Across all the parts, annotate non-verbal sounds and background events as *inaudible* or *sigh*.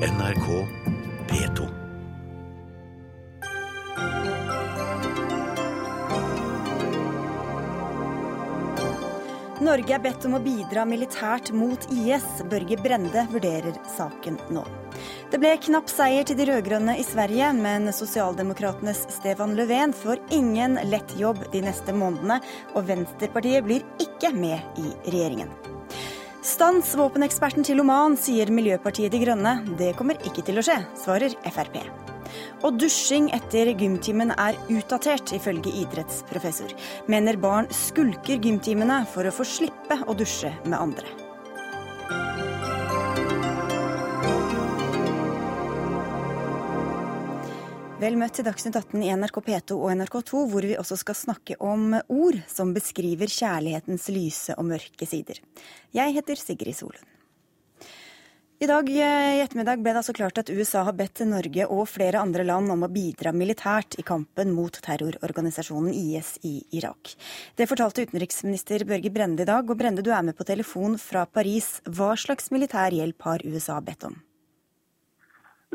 NRK P2. Norge er bedt om å bidra militært mot IS. Børge Brende vurderer saken nå. Det ble knapp seier til de rød-grønne i Sverige, men sosialdemokratenes Stefan Löfven får ingen lett jobb de neste månedene, og Venstrepartiet blir ikke med i regjeringen. Stans våpeneksperten til Oman, sier Miljøpartiet De Grønne. Det kommer ikke til å skje, svarer Frp. Og dusjing etter gymtimen er utdatert, ifølge idrettsprofessor. Mener barn skulker gymtimene for å få slippe å dusje med andre. Vel møtt til Dagsnytt 18 i NRK P2 og NRK2, hvor vi også skal snakke om ord som beskriver kjærlighetens lyse og mørke sider. Jeg heter Sigrid Solund. I dag eh, i ettermiddag ble det altså klart at USA har bedt Norge og flere andre land om å bidra militært i kampen mot terrororganisasjonen IS i Irak. Det fortalte utenriksminister Børge Brende i dag. Og Brende, du er med på telefon fra Paris. Hva slags militær hjelp har USA bedt om?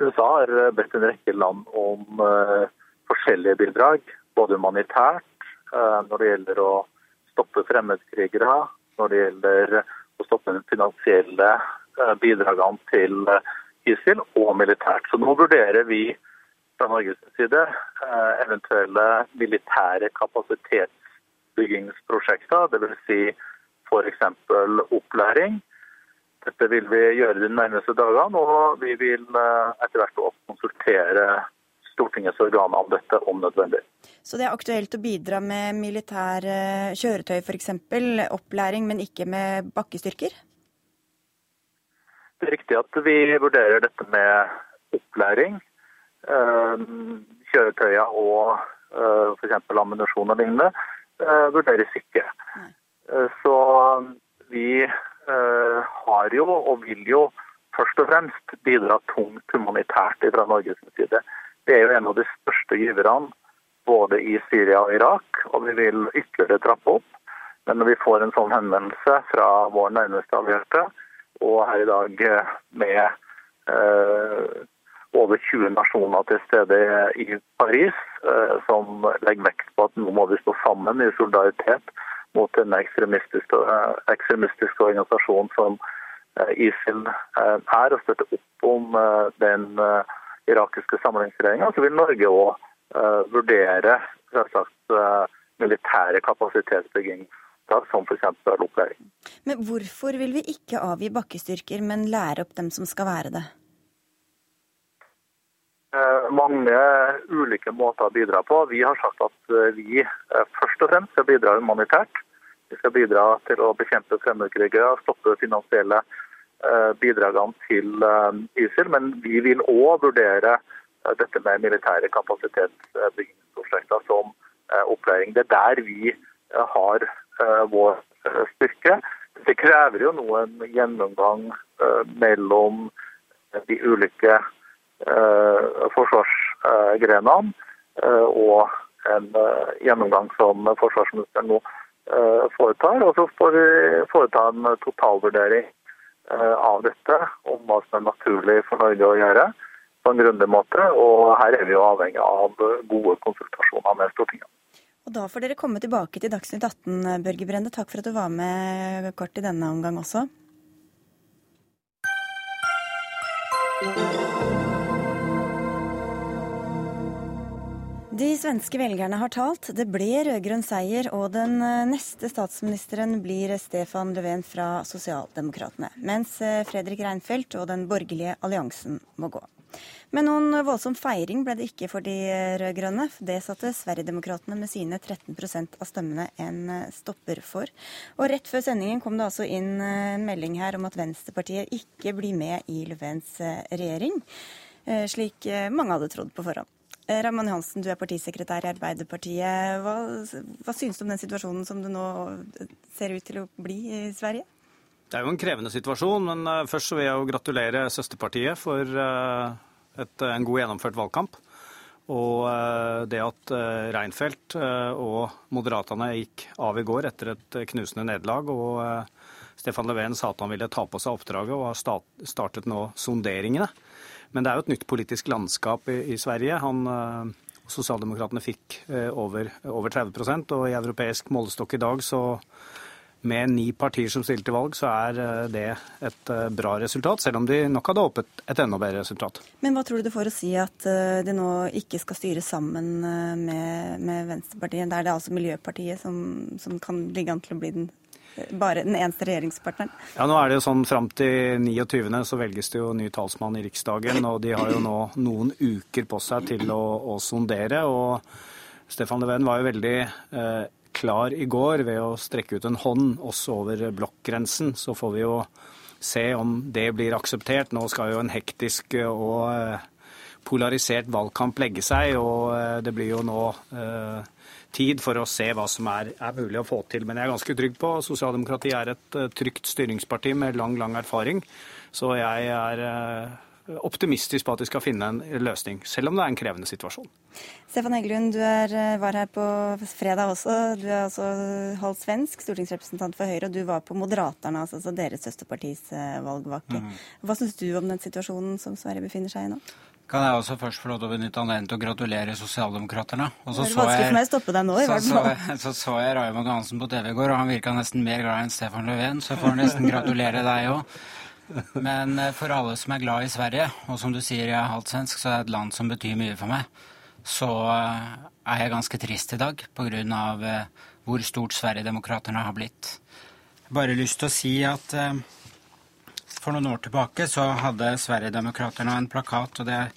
USA har bedt en rekke land om uh, forskjellige bidrag, både humanitært, uh, når det gjelder å stoppe fremmedkrigere, når det gjelder å stoppe den finansielle Eh, bidragene til eh, ISIL og militært. Så nå vurderer vi fra Norges side eh, eventuelle militære kapasitetsbyggingsprosjekter, dvs. Si f.eks. opplæring. Dette vil vi gjøre de nærmeste dagene, og vi vil etter hvert konsultere Stortingets organer om dette om nødvendig. Så det er aktuelt å bidra med militære kjøretøy f.eks., opplæring, men ikke med bakkestyrker? Det er riktig at vi vurderer dette med opplæring. Eh, kjøretøyer og eh, f.eks. ammunisjon og lignende eh, vurderes ikke. Så vi har jo og vil jo først og fremst bidra tungt humanitært fra Norges side. Vi er jo en av de største giverne både i Syria og Irak, og vi vil ytterligere trappe opp. Men når vi får en sånn henvendelse fra vår nærmeste allierte, og her i dag eh, med eh, over 20 nasjoner til stede i Paris, eh, som legger vekt på at nå må vi stå sammen i solidaritet mot en ekstremistisk, ekstremistisk organisasjon som ISIL er, og støtte opp om den irakiske samlingsregjeringa, så vil Norge òg vurdere selvsagt militære kapasitetsbygging som f.eks. opplæring. Men hvorfor vil vi ikke avgi bakkestyrker, men lære opp dem som skal være det? Eh, mange ulike måter å bidra på. Vi har sagt at eh, vi eh, først og fremst skal bidra humanitært. Vi skal bidra til å bekjempe fremmedkrigere, stoppe finansielle bidragene til ISIL. Men vi vil òg vurdere dette med militære kapasitetsbyggingsprosjekter som opplæring. Det er der vi har Eh, vår eh, styrke. Det krever jo nå en gjennomgang eh, mellom de ulike forsvarsgrenene og en gjennomgang som forsvarsministeren nå foretar. Og så får vi foreta en totalvurdering av dette, om hva som er naturlig for Norge å gjøre på en grundig måte. Og her er vi jo avhengig av gode konsultasjoner med Stortinget. Og Da får dere komme tilbake til Dagsnytt 18, Børge Brende. Takk for at du var med kort i denne omgang også. De svenske velgerne har talt. Det ble rød-grønn seier, og den neste statsministeren blir Stefan Löfven fra Sosialdemokratene. Mens Fredrik Reinfeldt og den borgerlige alliansen må gå. Men noen voldsom feiring ble det ikke for de rød-grønne. Det satte Sverigedemokraterna med sine 13% av stemmene en stopper for. Og rett før sendingen kom det altså inn en melding her om at Venstrepartiet ikke blir med i Löfvens regjering, eh, slik mange hadde trodd på forhånd. Eh, Raman Johansen, du er partisekretær i Arbeiderpartiet. Hva, hva synes du om den situasjonen som det nå ser ut til å bli i Sverige? Det er jo en krevende situasjon, men eh, først så vil jeg jo gratulere søsterpartiet for eh, et, en god gjennomført valgkamp. Og eh, det at Reinfeldt og Moderaterne gikk av i går etter et knusende nederlag, og Stefan Löfven sa at han ville ta på seg oppdraget og har startet nå sonderingene. Men det er jo et nytt politisk landskap i, i Sverige. Han, Sosialdemokratene fikk over, over 30 og i europeisk målestokk i dag så med ni partier som stilte til valg, så er eh, det et eh, bra resultat, selv om de nok hadde håpet et enda bedre resultat. Men hva tror du det får å si at eh, de nå ikke skal styre sammen med, med Venstrepartiet? Det er altså Miljøpartiet som, som kan ligge an til å bli den bare den eneste regjeringspartneren? Ja, nå er det jo sånn Fram til 29. så velges det jo ny talsmann i Riksdagen, og de har jo nå noen uker på seg til å, å sondere. og Stefan Leven var jo veldig eh, klar i går ved å strekke ut en hånd også over blokkgrensen. Så får vi jo se om det blir akseptert. Nå skal jo en hektisk og eh, polarisert valgkamp legge seg, og eh, det blir jo nå eh, tid for å se hva som er, er, mulig å få til. Men jeg er ganske trygg på Sosialdemokratiet er et trygt styringsparti med lang, lang erfaring. Så jeg er optimistisk på at de skal finne en løsning, selv om det er en krevende situasjon. Stefan Heggelund, du er, eh, var her på fredag også. Du er altså halvt svensk, stortingsrepresentant for Høyre, og du var på Moderaterna, altså deres søsterpartis eh, valgvake. Mm. Hva syns du om den situasjonen som Sverige befinner seg i nå? Kan jeg også først få lov til å benytte anledningen til å gratulere Sosialdemokraterne? Og så det er vanskelig for meg å stoppe deg nå, i hvert fall. Så, så, så jeg Raymond Hansen på TV i går, og han virka nesten mer glad enn Stefan Löfven, så jeg får nesten gratulere deg òg. Men eh, for alle som er glad i Sverige, og som du sier jeg er halvt svensk, så er det et land som betyr mye for meg, så eh, er jeg ganske trist i dag pga. Eh, hvor stort Sverigedemokraterna har blitt. Bare lyst til å si at for noen år tilbake så hadde Sverigedemokraterna en plakat, og det er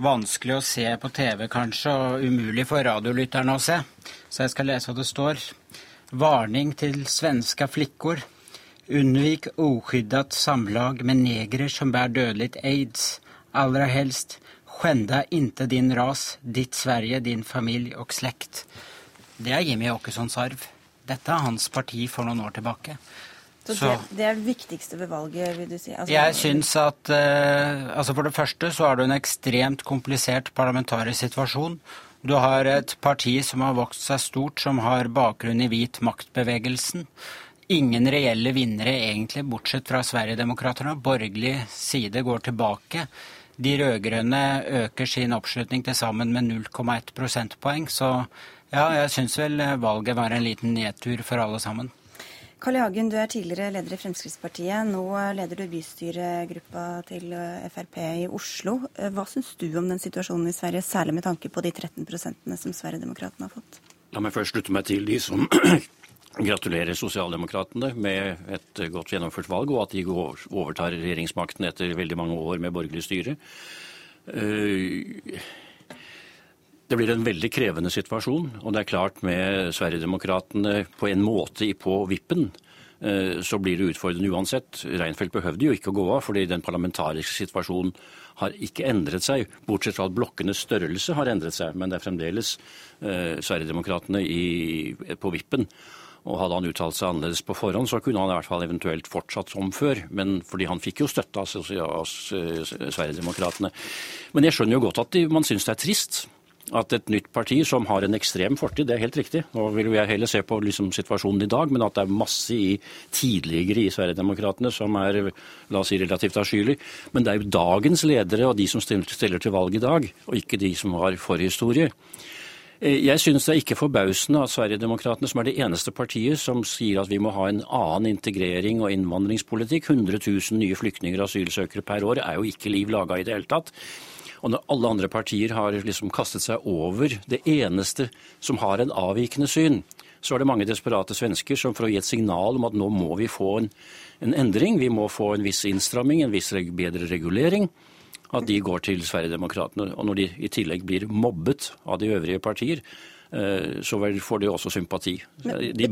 vanskelig å se på TV kanskje, og umulig for radiolytterne å se. Så jeg skal lese hva det står. Varning til svenska flickor. Unnvik oskyddat samlag med negrer som bär dødelig aids. Allra helst, skända inte din ras, ditt Sverige, din familie og slekt. Det er Jimmy Åkessons arv. Dette er hans parti for noen år tilbake. Så, så det, det, er det viktigste ved valget, vil du si? Altså, jeg syns at eh, altså For det første så har du en ekstremt komplisert parlamentarisk situasjon. Du har et parti som har vokst seg stort, som har bakgrunn i hvit maktbevegelsen ingen reelle vinnere, egentlig, bortsett fra Sverigedemokraterna. Borgerlig side går tilbake. De rød-grønne øker sin oppslutning til sammen med 0,1 prosentpoeng. Så ja, jeg syns vel valget var en liten nedtur for alle sammen. Carl I. Hagen, du er tidligere leder i Fremskrittspartiet. Nå leder du bystyregruppa til Frp i Oslo. Hva syns du om den situasjonen i Sverige, særlig med tanke på de 13 prosentene som Sverigedemokraterna har fått? La meg først slutte meg til de som *clears throat* gratulerer sosialdemokratene med et godt gjennomført valg, og at de overtar regjeringsmakten etter veldig mange år med borgerlig styre. Eh, det blir en veldig krevende situasjon, og det er klart med Sverigedemokraterna på en måte på vippen eh, så blir det utfordrende uansett. Reinfeldt behøvde jo ikke å gå av, fordi den parlamentariske situasjonen har ikke endret seg, bortsett fra at blokkenes størrelse har endret seg. Men det er fremdeles eh, Sverigedemokratene på vippen. Og hadde han uttalt seg annerledes på forhånd, så kunne han i hvert fall eventuelt fortsatt som før. Men fordi han fikk jo støtte av Sverigedemokraterna. Men jeg skjønner jo godt at man syns det er trist at et nytt parti som har en ekstrem fortid, det er helt riktig. Nå vil jeg heller se på liksom situasjonen i dag, men at det er masse i tidligere i Sverigedemokraterna som er la oss si, relativt avskyelig. Men det er jo dagens ledere og de som stiller til valg i dag, og ikke de som har forhistorie. Eh, jeg synes det er ikke forbausende at Sverigedemokraterna, som er det eneste partiet som sier at vi må ha en annen integrering og innvandringspolitikk, 100 000 nye flyktninger og asylsøkere per år, er jo ikke liv laga i det hele tatt. Og når alle andre partier har liksom kastet seg over det eneste som har en avvikende syn, så er det mange desperate svensker som for å gi et signal om at nå må vi få en, en endring, vi må få en viss innstramming, en viss bedre regulering at de går til Sverigedemokraterna. Og når de i tillegg blir mobbet av de øvrige partier, så får de også sympati. De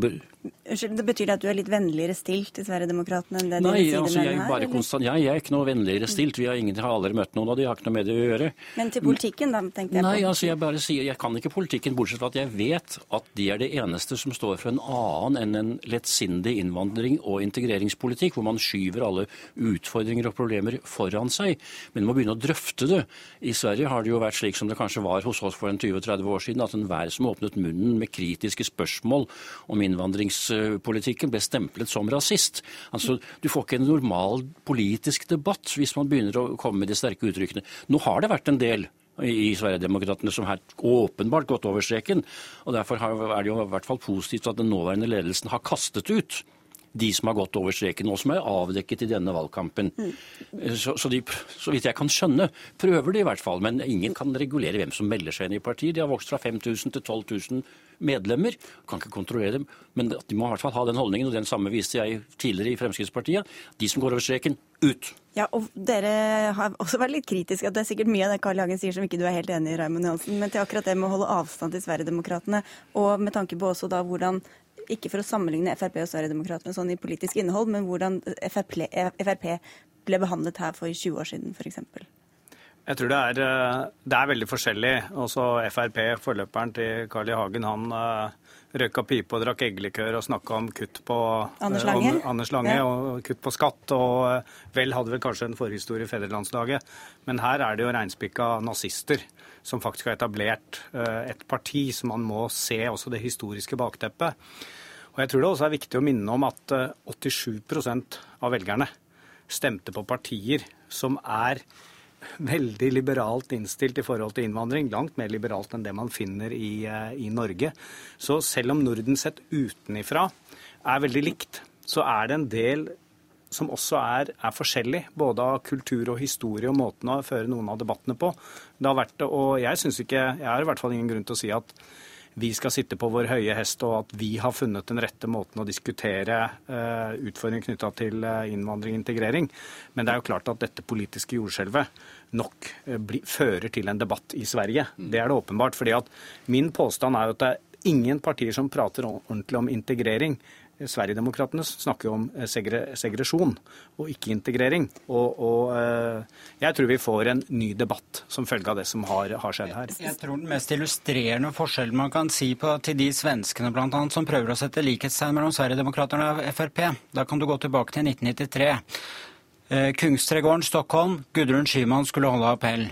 det Betyr det at du er litt vennligere stilt til Sverigedemokraterna enn det Nei, dine altså, jeg, bare konstant, jeg, jeg er ikke noe vennligere stilt. Vi har, ingen, har aldri møtt noen av de har ikke noe med det å gjøre. Men til politikken, da, tenkte jeg på. Altså, jeg bare sier, jeg kan ikke politikken, bortsett fra at jeg vet at de er det eneste som står for en annen enn en lettsindig innvandring og integreringspolitikk, hvor man skyver alle utfordringer og problemer foran seg. Men man må begynne å drøfte det. I Sverige har det jo vært slik som det kanskje var hos oss for en 20-30 år siden, at enhver som åpnet munnen med kritiske spørsmål om innvandringspolitikken, ble stemplet som rasist. Altså, Du får ikke en normal politisk debatt hvis man begynner å komme med de sterke uttrykkene. Nå har det vært en del i Sverigedemokraterna som har åpenbart gått over streken. og Derfor er det jo i hvert fall positivt at den nåværende ledelsen har kastet ut de som har gått over streken, og som er avdekket i denne valgkampen. Mm. Så, så, de, så, vidt jeg kan skjønne, prøver de i hvert fall. Men ingen kan regulere hvem som melder seg inn i partiet. De har vokst fra 5000 til 12 000 medlemmer. Kan ikke kontrollere dem, men de må i hvert fall ha den holdningen, og den samme viste jeg tidligere i Fremskrittspartiet. De som går over streken, ut. Ja, og Dere har også vært litt kritiske. Det er sikkert mye av det Carl Hagen sier som ikke du er helt enig i, Raymond Johansen. Men til akkurat det med å holde avstand til Sverigedemokraterna, og med tanke på også da hvordan ikke for å sammenligne Frp og Sverigedemokraterna sånn i politisk innhold, men hvordan FRP, Frp ble behandlet her for 20 år siden, f.eks. Jeg tror det er, eh, det er, veldig forskjellig. Også Frp, forløperen til Carl I. Hagen, han uh, røyka pipe og drakk eggelikør og snakka om kutt på Anders Lange, uh, Anders Lange ja. og kutt på skatt. Og vel hadde vel kanskje en forhistorie i fedrelandslaget. Men her er det jo reinspikka nazister som faktisk har etablert et parti, så man må se også det historiske bakteppet. Og jeg tror det også er viktig å minne om at 87% av velgerne stemte på partier som er veldig liberalt innstilt i forhold til innvandring. Langt mer liberalt enn det man finner i, eh, i Norge. Så selv om Norden sett utenifra er veldig likt, så er det en del som også er, er, forskjellig, både av kultur og historie og måten å føre noen av debattene på. Det har vært, og jeg ikke, jeg har i hvert fall ingen grunn til å si at vi skal sitte på vår høye hest, og at vi har funnet den rette måten å diskutere uh, utfordringer knytta til uh, innvandring og integrering. Men det er jo klart at dette politiske jordskjelvet nok uh, bli, fører til en debatt i Sverige. Det er det åpenbart. fordi at Min påstand er jo at det er ingen partier som prater ordentlig om integrering. Sverigedemokraterna snakker jo om eh, segre, segresjon og ikke integrering. Og, og, eh, jeg tror vi får en ny debatt som følge av det som har, har skjedd her. Jeg tror den mest illustrerende forskjellen man kan si på, til de svenskene blant annet, som prøver å sette likhetstegn mellom Sverigedemokraterna og Frp, da kan du gå tilbake til 1993. Kungstregården, Stockholm. Gudrun Schyman skulle holde appell.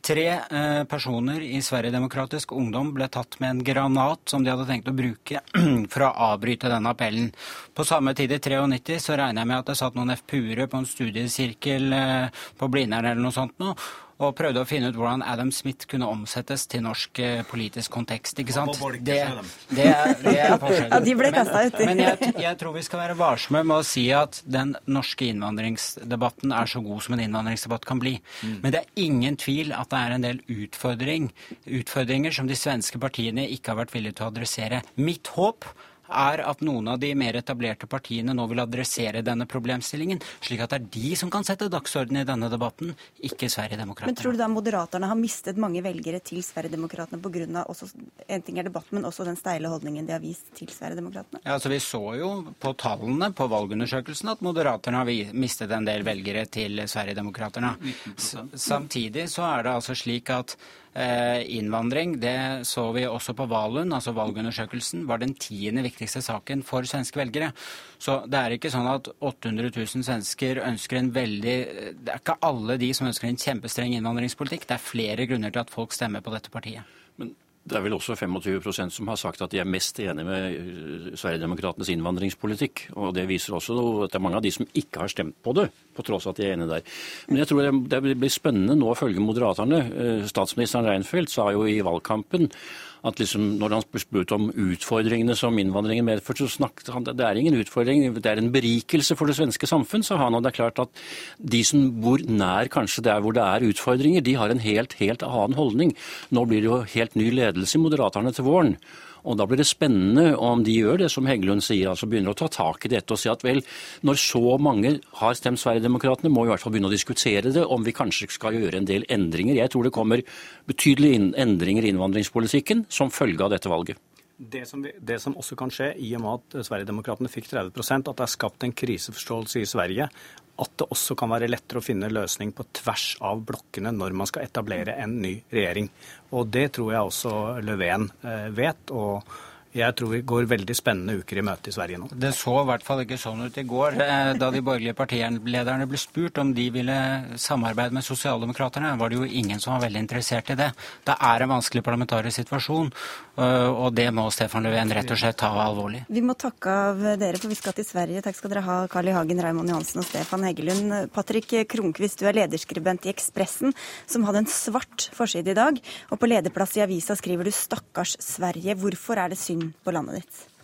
Tre eh, personer i Sverigedemokratisk Ungdom ble tatt med en granat som de hadde tenkt å bruke *clears throat* for å avbryte denne appellen. På samme tid i 93 så regner jeg med at det satt noen FPU-ere på en studiesirkel eh, på Blindern eller noe sånt noe, og prøvde å finne ut hvordan Adam Smith kunne omsettes til norsk eh, politisk kontekst. ikke sant? Det, det, er, det er forskjellen. *laughs* Ja, de ble kasta ut. Men, men jeg, jeg, tror vi skal være varsomme med å si at den norske innvandringsdebatten er så god som en innvandringsdebatt kan bli. Mm. Men det er ingen tvil at det er en del utfordring, utfordringer som de svenske partiene ikke har vært villige til å adressere. Mitt håp er at noen av de mer etablerte partiene nå vil adressere denne problemstillingen, slik at det er de som kan sette dagsorden i denne debatten, ikke Sverigedemokraterna. Men tror du da Moderaterne har mistet mange velgere til Sverigedemokraterna pga. en ting er debatten, men også den steile holdningen de har vist til Sverigedemokraterna? Ja, altså Vi så jo på tallene på valgundersøkelsen at Moderaterne har mistet en del velgere til Sverigedemokraterna. Samtidig så er det altså slik at innvandring, det så vi også på Valund, altså valgundersøkelsen, var den tiende viktigste saken for svenske velgere. Så det er ikke sånn at 800 000 svensker ønsker en veldig Det er ikke alle de som ønsker en kjempestreng innvandringspolitikk. Det er flere grunner til at folk stemmer på dette partiet. Men det er vel også 25% som har sagt at de er mest enig med eh, Sverigedemokratenes innvandringspolitikk. Og det viser også at det er mange av de som ikke har stemt på det, på tross av at de er enige der. Men jeg tror det blir spennende nå å følge Moderaterne. Eh, statsministeren Reinfeldt sa jo i valgkampen at liksom, når han ble spurt om utfordringene som innvandringen medførte, så snakket han det er ingen utfordring, det er en berikelse for det svenske samfunn, sa han. Og det er klart at de som bor nær kanskje der hvor det er utfordringer, de har en helt, helt annen holdning. Nå blir det jo helt ny ledelse i Moderaterne til våren. Og Da blir det spennende om de gjør det som Heggelund sier, altså begynner å ta tak i dette og si at vel, når så mange har stemt Sverigedemokraterna, må vi i hvert fall begynne å diskutere det, om vi kanskje skal gjøre en del endringer. Jeg tror det kommer betydelige endringer i innvandringspolitikken som følge av dette valget. Det som, vi, det som, også kan skje, i og med at Sverigedemokraterna fikk 30% at det er skapt en kriseforståelse i Sverige, at det også kan være lettere å finne løsning på tvers av blokkene når man skal etablere en ny regjering. Og det tror jeg også Löfven eh, vet. og jeg tror vi går veldig spennende uker i møte i Sverige nå. Det så i hvert fall ikke sånn ut i går, eh, da de borgerlige partilederne ble spurt om de ville samarbeide med Sosialdemokraterne. var det jo ingen som var veldig interessert i det. Det er en vanskelig parlamentarisk situasjon, eh, og det må Stefan Löfven rett og slett ta alvorlig. Vi må takke av dere, for vi skal til Sverige. Takk skal dere ha, Carl I. Hagen, Raymond Johansen og Stefan Heggelund. Patrick Kronkvist, du er lederskribent i Ekspressen, som hadde en svart forside i dag. Og på lederplass i avisa skriver du 'Stakkars Sverige'. Hvorfor er det synd synd på landet ditt?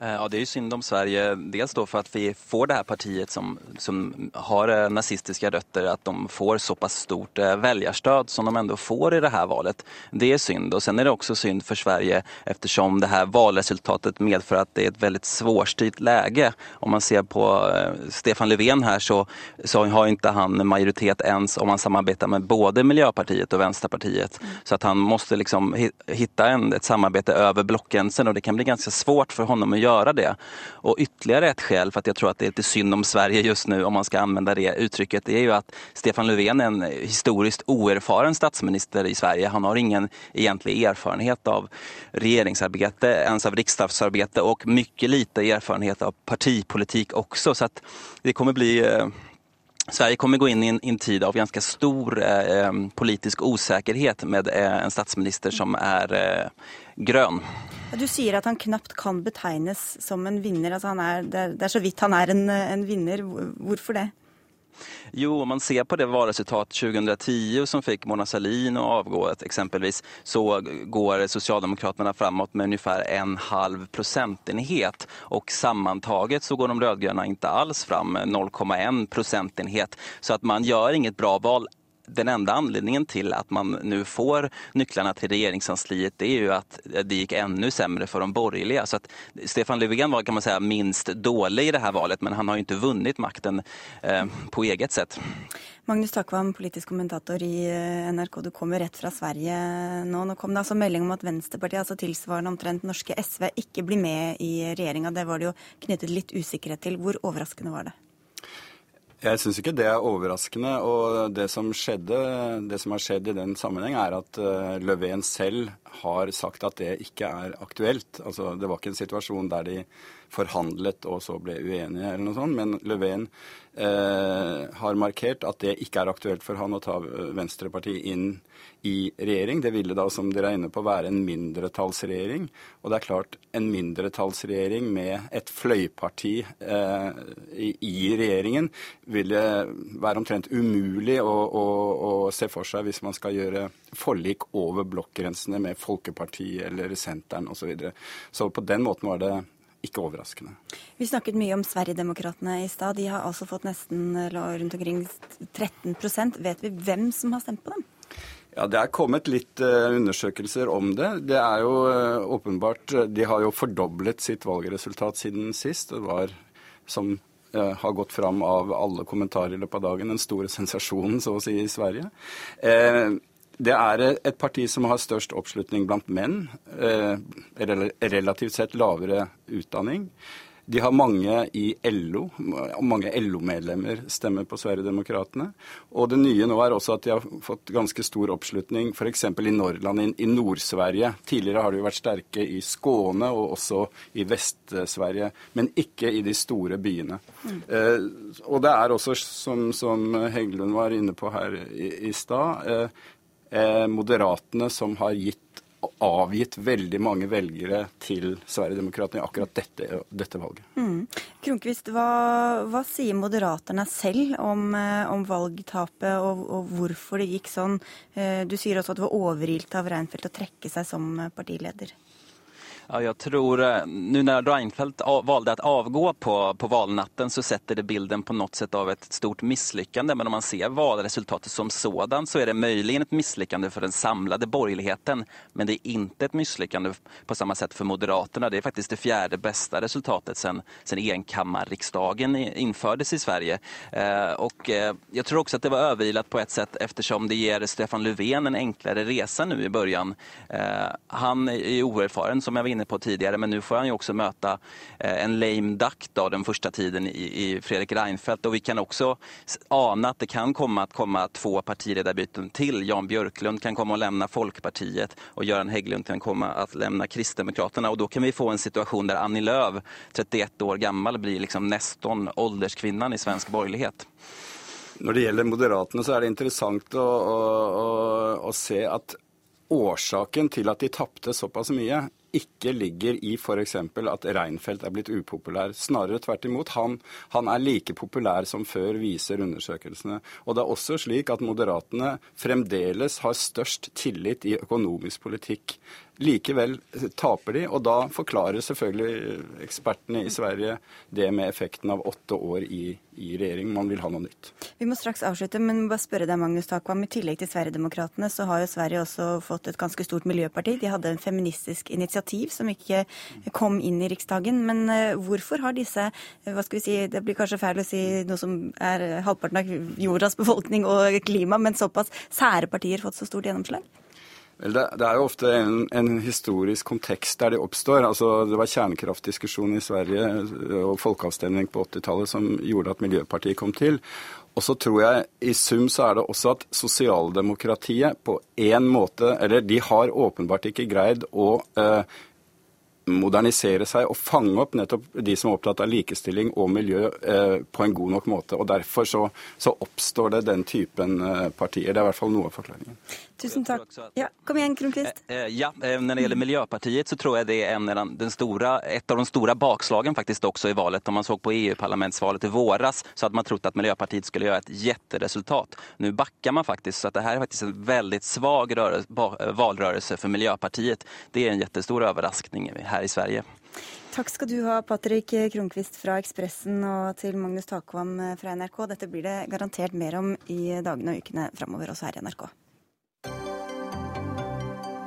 Eh, ja, det är ju synd om Sverige. Dels då för att vi får det här partiet som, som har eh, nazistiska rötter, att de får så pass stort eh, väljarstöd som de ändå får i det här valet. Det är synd. Och sen är det också synd för Sverige eftersom det här valresultatet medför att det är ett väldigt svårstyrt läge. Om man ser på Stefan Löfven här så, så har inte han majoritet ens om man samarbetar med både Miljöpartiet och Vänsterpartiet. Mm. Så att han måste liksom hitta en, ett samarbete över blockgränsen och det kan bli ganska svårt för honom att göra det. Och ytterligare ett skäl för att jag tror att det är lite synd om Sverige just nu, om man ska använda det uttrycket, det är ju att Stefan Löfven är en historiskt oerfaren statsminister i Sverige. Han har ingen egentlig erfarenhet av regeringsarbete, ens av riksdagsarbete och mycket lite erfarenhet av partipolitik också. Så att det kommer bli eh, Sverige kommer gå in i en, en tid av ganska stor eh, politisk osäkerhet med eh, en statsminister som er eh, grønn. Du sier at han knapt kan betegnes som en vinner. Altså er, det, er, så vidt han er en, en vinner. Hvorfor det? Jo, om man ser på det valresultat 2010 som fikk Mona Sahlin å avgå eksempelvis, så går Socialdemokraterna framåt med ungefär en halv procentenhet. Og sammantaget så går de rødgrønne ikke alls fram, 0,1 procentenhet. Så at man gjør inget bra val den enda anledningen til at man nå får nøklene til regjeringskansliet, er jo at det gikk enda sämre for de borgerlige. Så Stefan Löfven var kan man säga minst dårlig i det här valet men han har jo ikke vunnet makten eh, på eget sett. Magnus Takvam, politisk kommentator i eh, NRK. Du kommer rett fra Sverige nå. Nå kom det altså melding om at Venstrepartiet, altså tilsvarende omtrent norske SV, ikke blir med i regjeringa. Det var det jo knyttet litt usikkerhet til. Hvor overraskende var det? Jeg syns ikke det er overraskende. Og det som, skjedde, det som har skjedd i den sammenheng, er at uh, Löfven selv har sagt at det ikke er aktuelt. Altså, det var ikke en situasjon der de forhandlet og så ble uenige eller noe sånt. Men Löfven eh, har markert at det ikke er aktuelt for han å ta Venstrepartiet inn i regjering. Det ville da, som dere er inne på, være en mindretallsregjering. Og det er klart, en mindretallsregjering med et fløyparti eh, i, i, regjeringen ville være omtrent umulig å, å, å, se for seg hvis man skal gjøre forlik over blokkgrensene med Folkepartiet eller Senteren osv. Så, videre. så på den måten var det ikke overraskende. Vi snakket mye om Sverigedemokraterna i stad. De har altså fått nesten rundt omkring 13% Vet vi hvem som har stemt på dem? Ja, Det er kommet litt uh, undersøkelser om det. Det er jo uh, åpenbart eh, De har jo fordoblet sitt valgresultat siden sist. Det var, som har gått fram av alle kommentarer i løpet av dagen, den store *laughs* sensasjonen så å si i Sverige. det er et parti som har størst oppslutning blant menn. relativt sett lavere utdanning. De har mange i LO, og mange LO-medlemmer stemmer på Sverigedemokraterna. Og det nye nå er også at de har fått ganske stor oppslutning f.eks. i Norrland, i Nord-Sverige. Tidligere har de vært sterke i Skåne og også i Vest-Sverige, men ikke i de store byene. Mm. Eh, og det er også, som, som, Heggelund var inne på her i, i stad, eh, eh, Moderatene som har gitt avgitt veldig mange velgere til Sverigedemokraterna i akkurat dette, dette valget. Mm. Kronkvist, hva, hva, sier Moderaterna selv om, eh, om valgtapet og, og, hvorfor det gikk sånn? Eh, du sier også at det var overilt av Reinfeldt å trekke seg som partileder. Ja, jag tror, nå nu när Reinfeldt valde att avgå på, på valnatten så sätter det bilden på något sätt av ett stort misslyckande. Men om man ser valresultatet som sådan så är det möjligen ett misslyckande för den samlade borgerligheten. Men det är inte ett misslyckande på samma sätt för Moderaterna. Det är faktiskt det fjärde bästa resultatet sedan, sedan enkammarriksdagen infördes i Sverige. Eh, och eh, jag tror också att det var överilat på ett sätt eftersom det ger Stefan Löfven en enklare resa nu i början. Eh, han är oerfaren som jag var inne på tidligere, men nå får han jo også møte en lame duck da, den første tiden i, i Fredrik Reinfeldt. Og vi kan også ane at det kan komme at komme to partilederbytter til. Jan Bjørklund kan komme og levne Folkpartiet, og Göran Hägglund kan komme og levne Kristdemokraterna. Og da kan vi få en situasjon der Annie Lööf, 31 år gammel, blir liksom neston, ålderskvinnan i svensk borgerlighet. Når det gjelder Moderatene, så er det interessant å, å, å, å se at årsaken til at de tapte såpass mye, ikke ligger i f.eks. at Reinfeldt er blitt upopulær. Snarere tvert imot. Han, han, er like populær som før, viser undersøkelsene. Og det er også slik at Moderatene fremdeles har størst tillit i økonomisk politikk. Likevel taper de, og da forklarer selvfølgelig ekspertene i Sverige det med effekten av åtte år i, i regjering. Man vil ha noe nytt. Vi må straks avslutte, men bare spørre deg, Magnus Takvam. I tillegg til Sverigedemokraterna så har jo Sverige også fått et ganske stort miljøparti. De hadde en feministisk initiativ som ikke kom inn i Riksdagen. Men eh, hvorfor har disse, hva skal vi si, det blir kanskje feil å si noe som er halvparten av jordas befolkning og klima, men såpass sære partier fått så stort gjennomslag? Det, er jo ofte en, en, historisk kontekst der de oppstår. Altså, det var kjernekraftdiskusjon i Sverige og folkeavstemning på 80-tallet som gjorde at Miljøpartiet kom til. Og så tror jeg i sum så er det også at sosialdemokratiet på en måte Eller de har åpenbart ikke greid å eh, modernisere seg og fange opp nettopp de som er opptatt av likestilling og miljø eh, på en god nok måte. Og Derfor så, så, oppstår det den typen eh, partier. Det er i hvert fall noe av forklaringen. Tusen takk. Ja, kom igjen, Kronkvist. Eh, eh, ja, eh, Når det gjelder Miljøpartiet, så tror jeg det er en, den store, et av de store bakslagene faktisk også i valget. Om man så på EU-parlamentsvalget i våres, så hadde man trodd at Miljøpartiet skulle gjøre et kjemperesultat. Nå bakker man faktisk, så det her er faktisk en veldig svak valgrørelse for Miljøpartiet. Det er en kjempestor overraskning her i Sverige. Takk skal du ha, Patrick Kronquist fra Ekspressen og til Magnus Takvam fra NRK. Dette blir det garantert mer om i dagene og ukene framover, også her i NRK.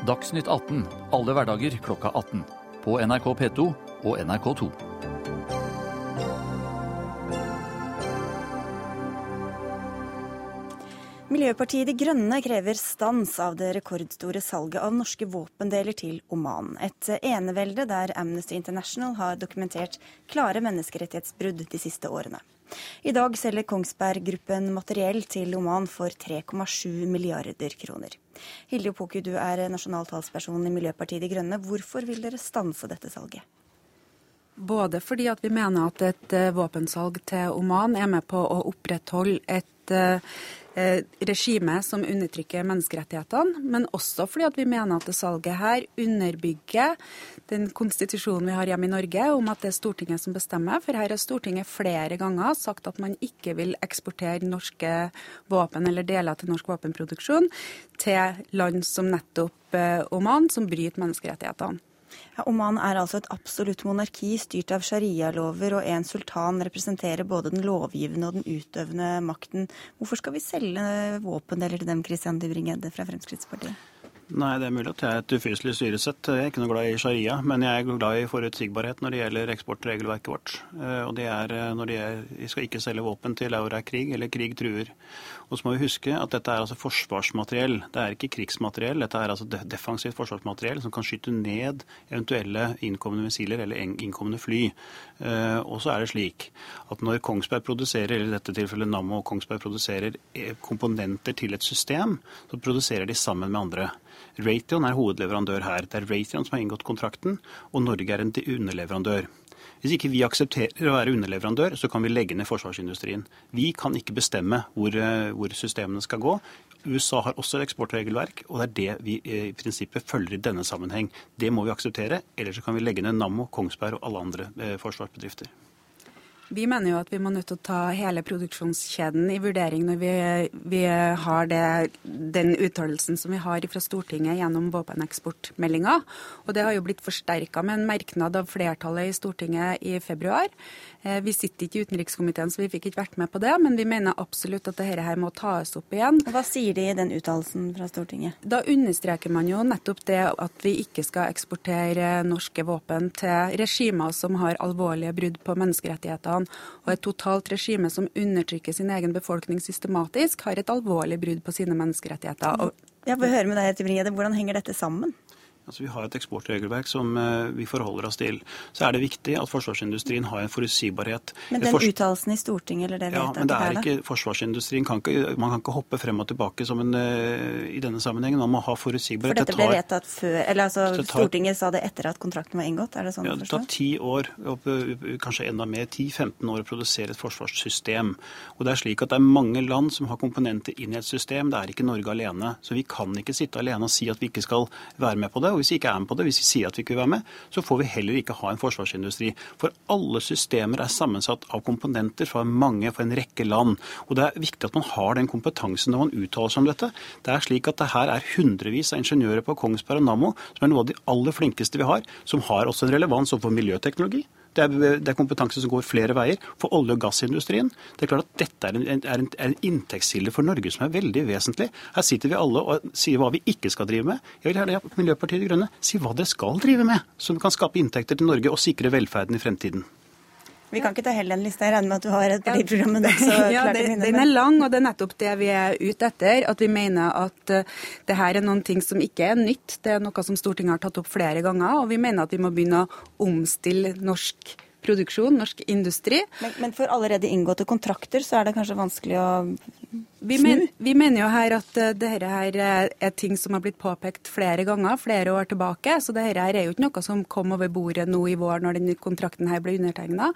Dagsnytt 18 alle hverdager klokka 18. På NRK P2 og NRK2. Miljøpartiet De Grønne krever stans av det rekordstore salget av norske våpendeler til Oman. Et enevelde der Amnesty International har dokumentert klare menneskerettighetsbrudd de siste årene. I dag selger Kongsberg Gruppen materiell til Oman for 3,7 milliarder kroner. Hilde Opoku, du er nasjonal talsperson i Miljøpartiet De Grønne. Hvorfor vil dere stanse dette salget? Både fordi vi mener at et eh, våpensalg til Oman er med på å opprettholde et eh, regime som undertrykker menneskerettighetene, men også fordi at vi mener at det salget her underbygger den konstitusjonen vi har hjemme i Norge om at det er Stortinget som bestemmer. For her har Stortinget flere ganger sagt at man ikke vil eksportere norske våpen eller deler til norsk våpenproduksjon til land som nettopp eh, Oman, som bryter menneskerettighetene. Ja, Oman er altså et absolutt monarki styrt av sharialover, og en sultan representerer både den lovgivende og den utøvende makten. Hvorfor skal vi selge våpendeler til dem, Christian Dybring-Edde fra Fremskrittspartiet? Nei, det er mulig at jeg er et ufyselig styresett. Jeg er ikke noe glad i sharia, men jeg er glad i forutsigbarhet når det gjelder eksportregelverket vårt. Eh, og det er eh, når de er, skal ikke selge våpen til aura krig, eller krig truer. Og så må vi huske at dette er altså forsvarsmateriell. Det er ikke krigsmateriell. Dette er altså defensivt forsvarsmateriell som kan skyte ned eventuelle innkommende missiler eller innkommende fly. Eh, og så er det slik at når Kongsberg produserer, eller i dette tilfellet Nammo og Kongsberg produserer komponenter til et system, så produserer de sammen med andre. Raytheon er hovedleverandør her. Det er Raytheon som har inngått kontrakten, og Norge er en underleverandør. Hvis ikke vi aksepterer å være underleverandør, så kan vi legge ned forsvarsindustrien. Vi kan ikke bestemme hvor, eh, hvor systemene skal gå. USA har også eksportregelverk, og det er det vi eh, i prinsippet følger i denne sammenheng. Det må vi akseptere, ellers kan vi legge ned Nammo, Kongsberg og alle andre eh, forsvarsbedrifter. Vi mener jo at vi må nødt til å ta hele produksjonskjeden i vurdering når vi, vi har det, den uttalelsen som vi har fra Stortinget gjennom våpeneksportmeldinga. Og det har jo blitt forsterka med en merknad av flertallet i Stortinget i februar. Eh, vi sitter ikke i utenrikskomiteen, så vi fikk ikke vært med på det. Men vi mener absolutt at dette her må tas opp igjen. Hva sier de i den uttalelsen fra Stortinget? Da understreker man jo nettopp det at vi ikke skal eksportere norske våpen til regimer som har alvorlige brudd på menneskerettighetene og et totalt regime som undertrykker sin egen befolkning systematisk, har et alvorlig brudd på sine menneskerettigheter. Jeg vil høre med deg, Tybring-Gjedde, Hvordan henger dette sammen? Altså Vi har et eksportregelverk som uh, vi forholder oss til. Så er det viktig at forsvarsindustrien har en forutsigbarhet. Men den Fors uttalelsen i Stortinget eller det ja, men det er ikke forsvarsindustrien kan ikke, Man kan ikke hoppe frem og tilbake som en, uh, i denne sammenhengen. Man må ha forutsigbarhet. For dette ble vedtatt før, eller altså tar, Stortinget sa det etter at kontrakten var inngått? er Det sånn ja, det tar ti år, kanskje enda mer, 10-15 år å produsere et forsvarssystem. Og det er slik at det er mange land som har komponenter inn i et system. Det er ikke Norge alene. Så vi kan ikke sitte alene og si at vi ikke skal være med på det. Og hvis vi ikke er med på det, hvis vi sier at vi ikke vil være med, så får vi heller ikke ha en forsvarsindustri. For alle systemer er sammensatt av komponenter fra mange, fra en rekke land. Og det er viktig at man har den kompetansen når man uttaler seg om dette. Det er slik at det her er hundrevis av ingeniører på Kongsberg og Nammo som er noe av de aller flinkeste vi har, som har også en relevans overfor miljøteknologi. Det er, det er, kompetanse som går flere veier. For olje- og gassindustrien. Det er klart at Dette er en, er en, er en inntektskilde for Norge som er veldig vesentlig. Her sitter vi alle og sier hva vi ikke skal drive med. Jeg vil gjerne Miljøpartiet De Grønne si hva dere skal drive med, som kan skape inntekter til Norge og sikre velferden i fremtiden. Vi kan ikke ta hele den lista. Jeg regner med at du har et partiprogram *laughs* med det. ja, Den er lang, og det er nettopp det vi er ute etter. At vi mener at uh, det her er noen ting som ikke er nytt. Det er noe som Stortinget har tatt opp flere ganger. Og vi mener at vi må begynne å omstille norsk produksjon, norsk industri. Men, men for allerede inngåtte kontrakter så er det kanskje vanskelig å vi, men, vi, mener jo her at uh, dette her er ting som har blitt påpekt flere ganger, flere år tilbake. Så dette her er jo ikke noe som kom over bordet nå i vår når denne kontrakten her ble undertegna.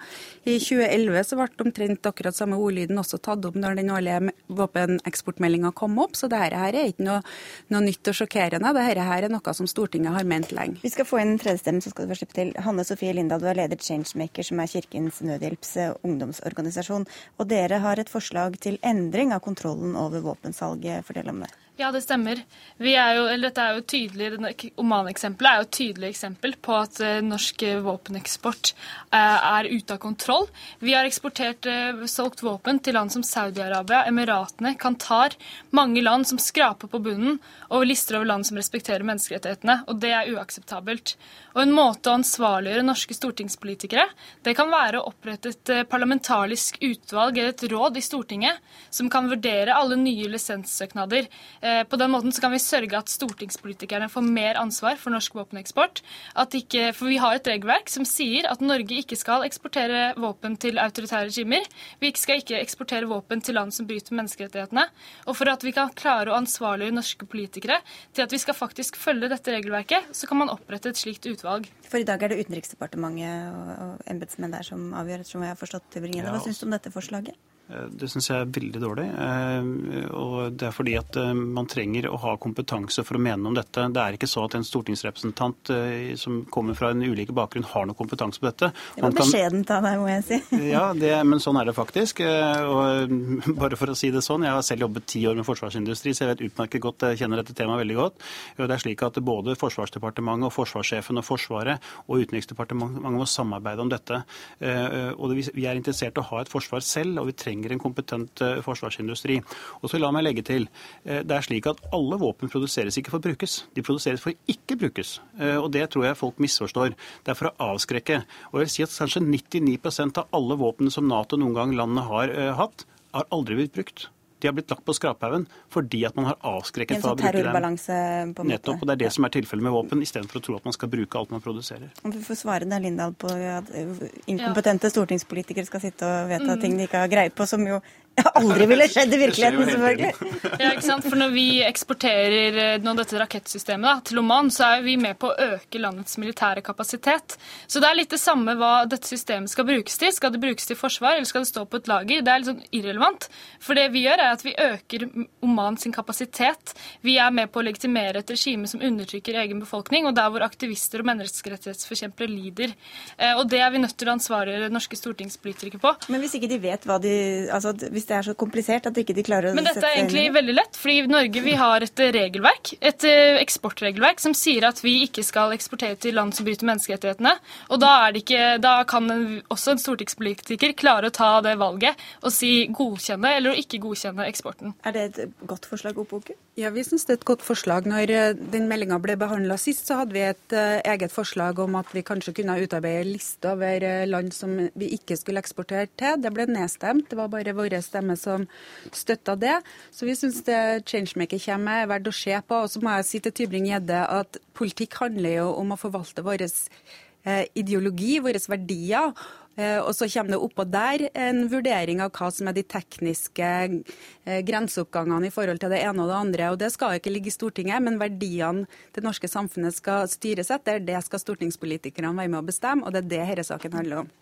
I 2011 så ble omtrent akkurat samme ordlyden også tatt opp når den årlige våpeneksportmeldinga kom opp. Så dette her er ikke noe, noe nytt og sjokkerende. Dette her er noe som Stortinget har ment lenge. Vi skal få inn en tredjestemme, så skal du få slippe til. Hanne Sofie Lindahl, du er leder Changemaker, som er Kirkens Nødhjelps ungdomsorganisasjon. Og dere har et forslag til endring av kontroll kontrollen over våpensalget. Fortell om det. Ja, det stemmer. Er jo, dette er jo tydelig, Oman-eksempelet er jo et tydelig eksempel på at uh, norsk våpeneksport uh, er ute av kontroll. Vi har eksportert solgt våpen til land som Saudi-Arabia, Emiratene, Qatar. Mange land som skraper på bunnen og lister over land som respekterer menneskerettighetene. Og det er uakseptabelt. Og en måte å ansvarliggjøre norske stortingspolitikere det kan være å opprette et parlamentarisk utvalg eller et råd i Stortinget som kan vurdere alle nye lisenssøknader Eh, på den måten så kan vi sørge at stortingspolitikerne får mer ansvar for norsk våpeneksport. Ikke, for vi har et regelverk som sier at Norge ikke skal eksportere våpen til autoritære regimer. Vi skal ikke eksportere våpen til land som bryter menneskerettighetene. Og for at vi kan klare å ansvarliggjøre norske politikere til at vi skal faktisk følge dette regelverket, så kan man opprette et slikt utvalg. For i dag er det Utenriksdepartementet og, og embetsmenn der som avgjør, som jeg har forstått det. Hva syns du om dette forslaget? Eh, det syns jeg er veldig dårlig. Eh, og det er fordi at eh, man trenger å ha kompetanse for å mene om dette. Det er ikke så at en stortingsrepresentant som kommer fra en ulike bakgrunn, har noe kompetanse på dette. Det var beskjedent av deg, må jeg si. *laughs* Ja, det, men sånn er det faktisk. Og *laughs* bare for å si det sånn, jeg har selv jobbet ti år med forsvarsindustri, så jeg vet utmerket godt, jeg kjenner dette temaet veldig godt. Og det er slik at både Forsvarsdepartementet og forsvarssjefen og Forsvaret og Utenriksdepartementet må samarbeide om dette. Og vi er interessert i å ha et forsvar selv, og vi trenger trenger en kompetent eh, forsvarsindustri. Og så la meg legge til, eh, det er slik at alle våpen produseres ikke for å brukes. De produseres for å ikke brukes. Eh, og det tror jeg folk misforstår. Det er for å avskrekke. Og jeg vil si at kanskje 99% av alle våpnene som Nato noen gang landet har hatt, har aldri blitt brukt. De har blitt lagt på skraphaugen fordi at man har avskrekket fra å bruke dem. På en måte. Nettopp, og Det er det som er tilfellet med våpen, istedenfor å tro at man skal bruke alt man produserer. Om vi får svare deg, Lindahl, på at inkompetente stortingspolitikere skal sitte og vedta mm. ting de ikke har greie på, som jo aldri ville skjedd i virkeligheten, selvfølgelig. Ja, ikke sant? For Når vi eksporterer når nå dette rakettsystemet da, til Oman, så er vi med på å øke landets militære kapasitet. Så det er litt det samme hva dette systemet skal brukes til. Skal det brukes til forsvar, eller skal det stå på et lager? Det er litt sånn irrelevant. For det vi gjør, er at vi øker Oman sin kapasitet. Vi er med på å legitimere et regime som undertrykker egen befolkning, og der hvor aktivister og menneskerettighetsforkjempere lider. Eh, og det er vi nødt til å ansvarliggjøre norske stortingspolitikere på. Men hvis ikke de vet hva de altså, hvis hvis det er så komplisert at ikke de klarer å sette Men dette er egentlig veldig lett, fordi i Norge vi har et regelverk, et eh, eksportregelverk som sier at vi ikke skal eksportere til land som bryter menneskerettighetene. Og da, ikke, da kan en, også en stortingspolitiker klare å ta det valget og si godkjenne eller ikke godkjenne eksporten. Er det et godt forslag, Opoke? Ja, vi syns det er et godt forslag. Når eh, den meldinga ble behandla sist, så hadde vi et uh, eget forslag om at vi kanskje kunne utarbeide en liste over land som vi ikke skulle eksportere til. Det ble nedstemt. Det var bare vårt stemme som støtta det. Så vi syns det Changemaker kommer med, er verdt å se på. Og så må jeg si til Tybring-Gjedde at politikk handler jo om å forvalte vår eh, ideologi, våre verdier. Eh, og så kommer det oppå der en vurdering av hva som er de tekniske eh, grenseoppgangene i forhold til det ene og det andre. Og det skal ikke ligge i Stortinget, men verdiene det norske samfunnet skal styres etter, det skal stortingspolitikerne være med å bestemme, og det er det denne saken handler om.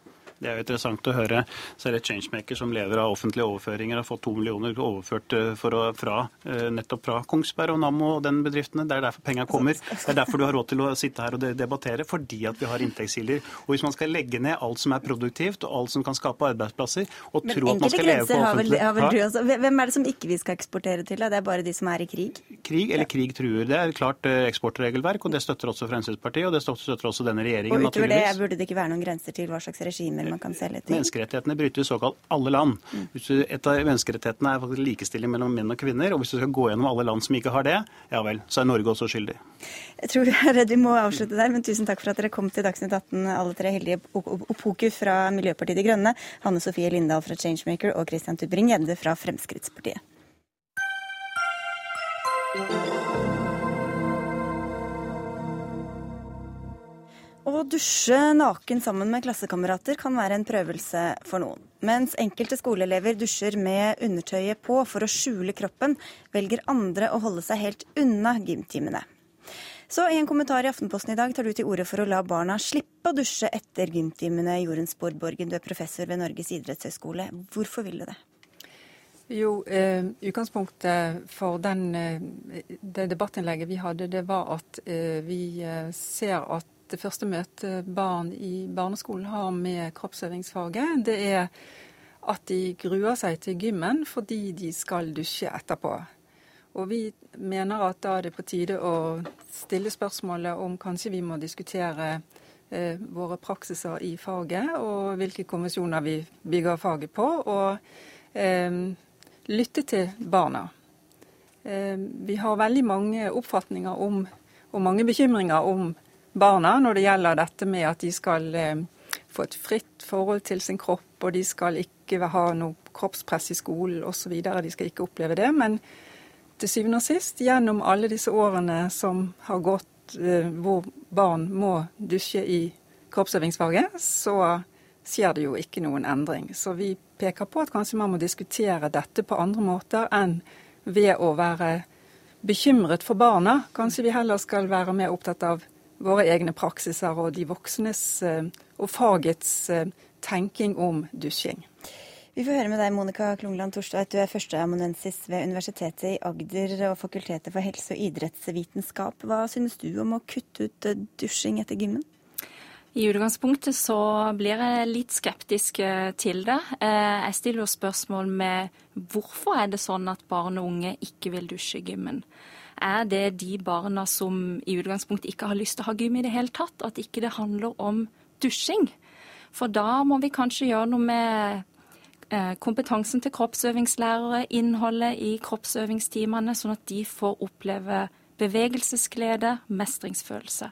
Det er jo interessant å høre. Så er det Changemaker som lever av offentlige overføringer, har fått to millioner overført å, fra, nettopp fra Kongsberg og Nammo og den bedriftene. Det er derfor penga kommer. Det er derfor du har råd til å sitte her og debattere, fordi at vi har inntektskilder. Og hvis man skal legge ned alt som er produktivt og alt som kan skape arbeidsplasser, og Men tro at man skal leve på offentlig har vel, har vel også, Hvem er det som ikke vi skal eksportere til? Da? Det er bare de som er i krig? Krig eller krig truer. Det er klart eksportregelverk, og det støtter også Fremskrittspartiet, og det støtter også denne regjeringen. Og utover det burde det ikke være noen grenser til hva slags regimer man kan selge til? Menneskerettighetene bryter såkalt alle land. Et av menneskerettighetene er faktisk likestilling mellom menn og kvinner. Og hvis du skal gå gjennom alle land som ikke har det, ja vel, så er Norge også skyldig. Jeg tror vi *laughs* er redd vi må avslutte der, men tusen takk for at dere kom til Dagsnytt 18, alle tre. heldige. Opoku fra Miljøpartiet De Grønne, Hanne Sofie Lindahl fra Changemaker og Christian Tubring-Gjedde fra Fremskrittspartiet. Å dusje naken sammen med klassekamerater kan være en prøvelse for noen. Mens enkelte skoleelever dusjer med undertøyet på for å skjule kroppen, velger andre å holde seg helt unna gymtimene. Så i en kommentar i Aftenposten i dag tar du til orde for å la barna slippe å dusje etter gymtimene. Jorunn Sporborgen, du er professor ved Norges idrettshøgskole. Hvorfor vil du det? Jo, eh, Utgangspunktet for den, eh, det debattinnlegget vi hadde, det var at eh, vi eh, ser at det første møte barn i barneskolen har med kroppsøvingsfaget, det er at de gruer seg til gymmen fordi de skal dusje etterpå. Og vi mener at da er det på tide å stille spørsmålet om kanskje vi må diskutere eh, våre praksiser i faget, og hvilke konvensjoner vi bygger faget på, og eh, lytte til barna. Eh, vi har veldig mange oppfatninger om, og mange bekymringer om barna når det gjelder dette med at de skal eh, få et fritt forhold til sin kropp, og de skal ikke ha noe kroppspress i skolen osv. De skal ikke oppleve det. Men til syvende og sist, gjennom alle disse årene som har gått eh, hvor barn må dusje i kroppsøvingsfaget, så skjer det jo ikke noen endring. Så vi peker på at kanskje man må diskutere dette på andre måter enn ved å være bekymret for barna. Kanskje vi heller skal være mer opptatt av våre egne praksiser og de voksnes eh, og fagets eh, tenking om dusjing. Vi får høre med deg, Monica Klungland Torstveit. Du er førsteamanuensis ved Universitetet i Agder og Fakultetet for helse- og idrettsvitenskap. Hva synes du om å kutte ut eh, dusjing etter gymmen? I utgangspunktet så blir jeg litt skeptisk til det. Jeg stiller jo spørsmål med hvorfor er det sånn at barn og unge ikke vil dusje i gymmen er det de barna som i utgangspunktet ikke har lyst til å ha gym i det hele tatt? At ikke det handler om dusjing? For da må vi kanskje gjøre noe med eh, kompetansen til kroppsøvingslærere, innholdet i kroppsøvingstimene, sånn at de får oppleve bevegelsesglede, mestringsfølelse.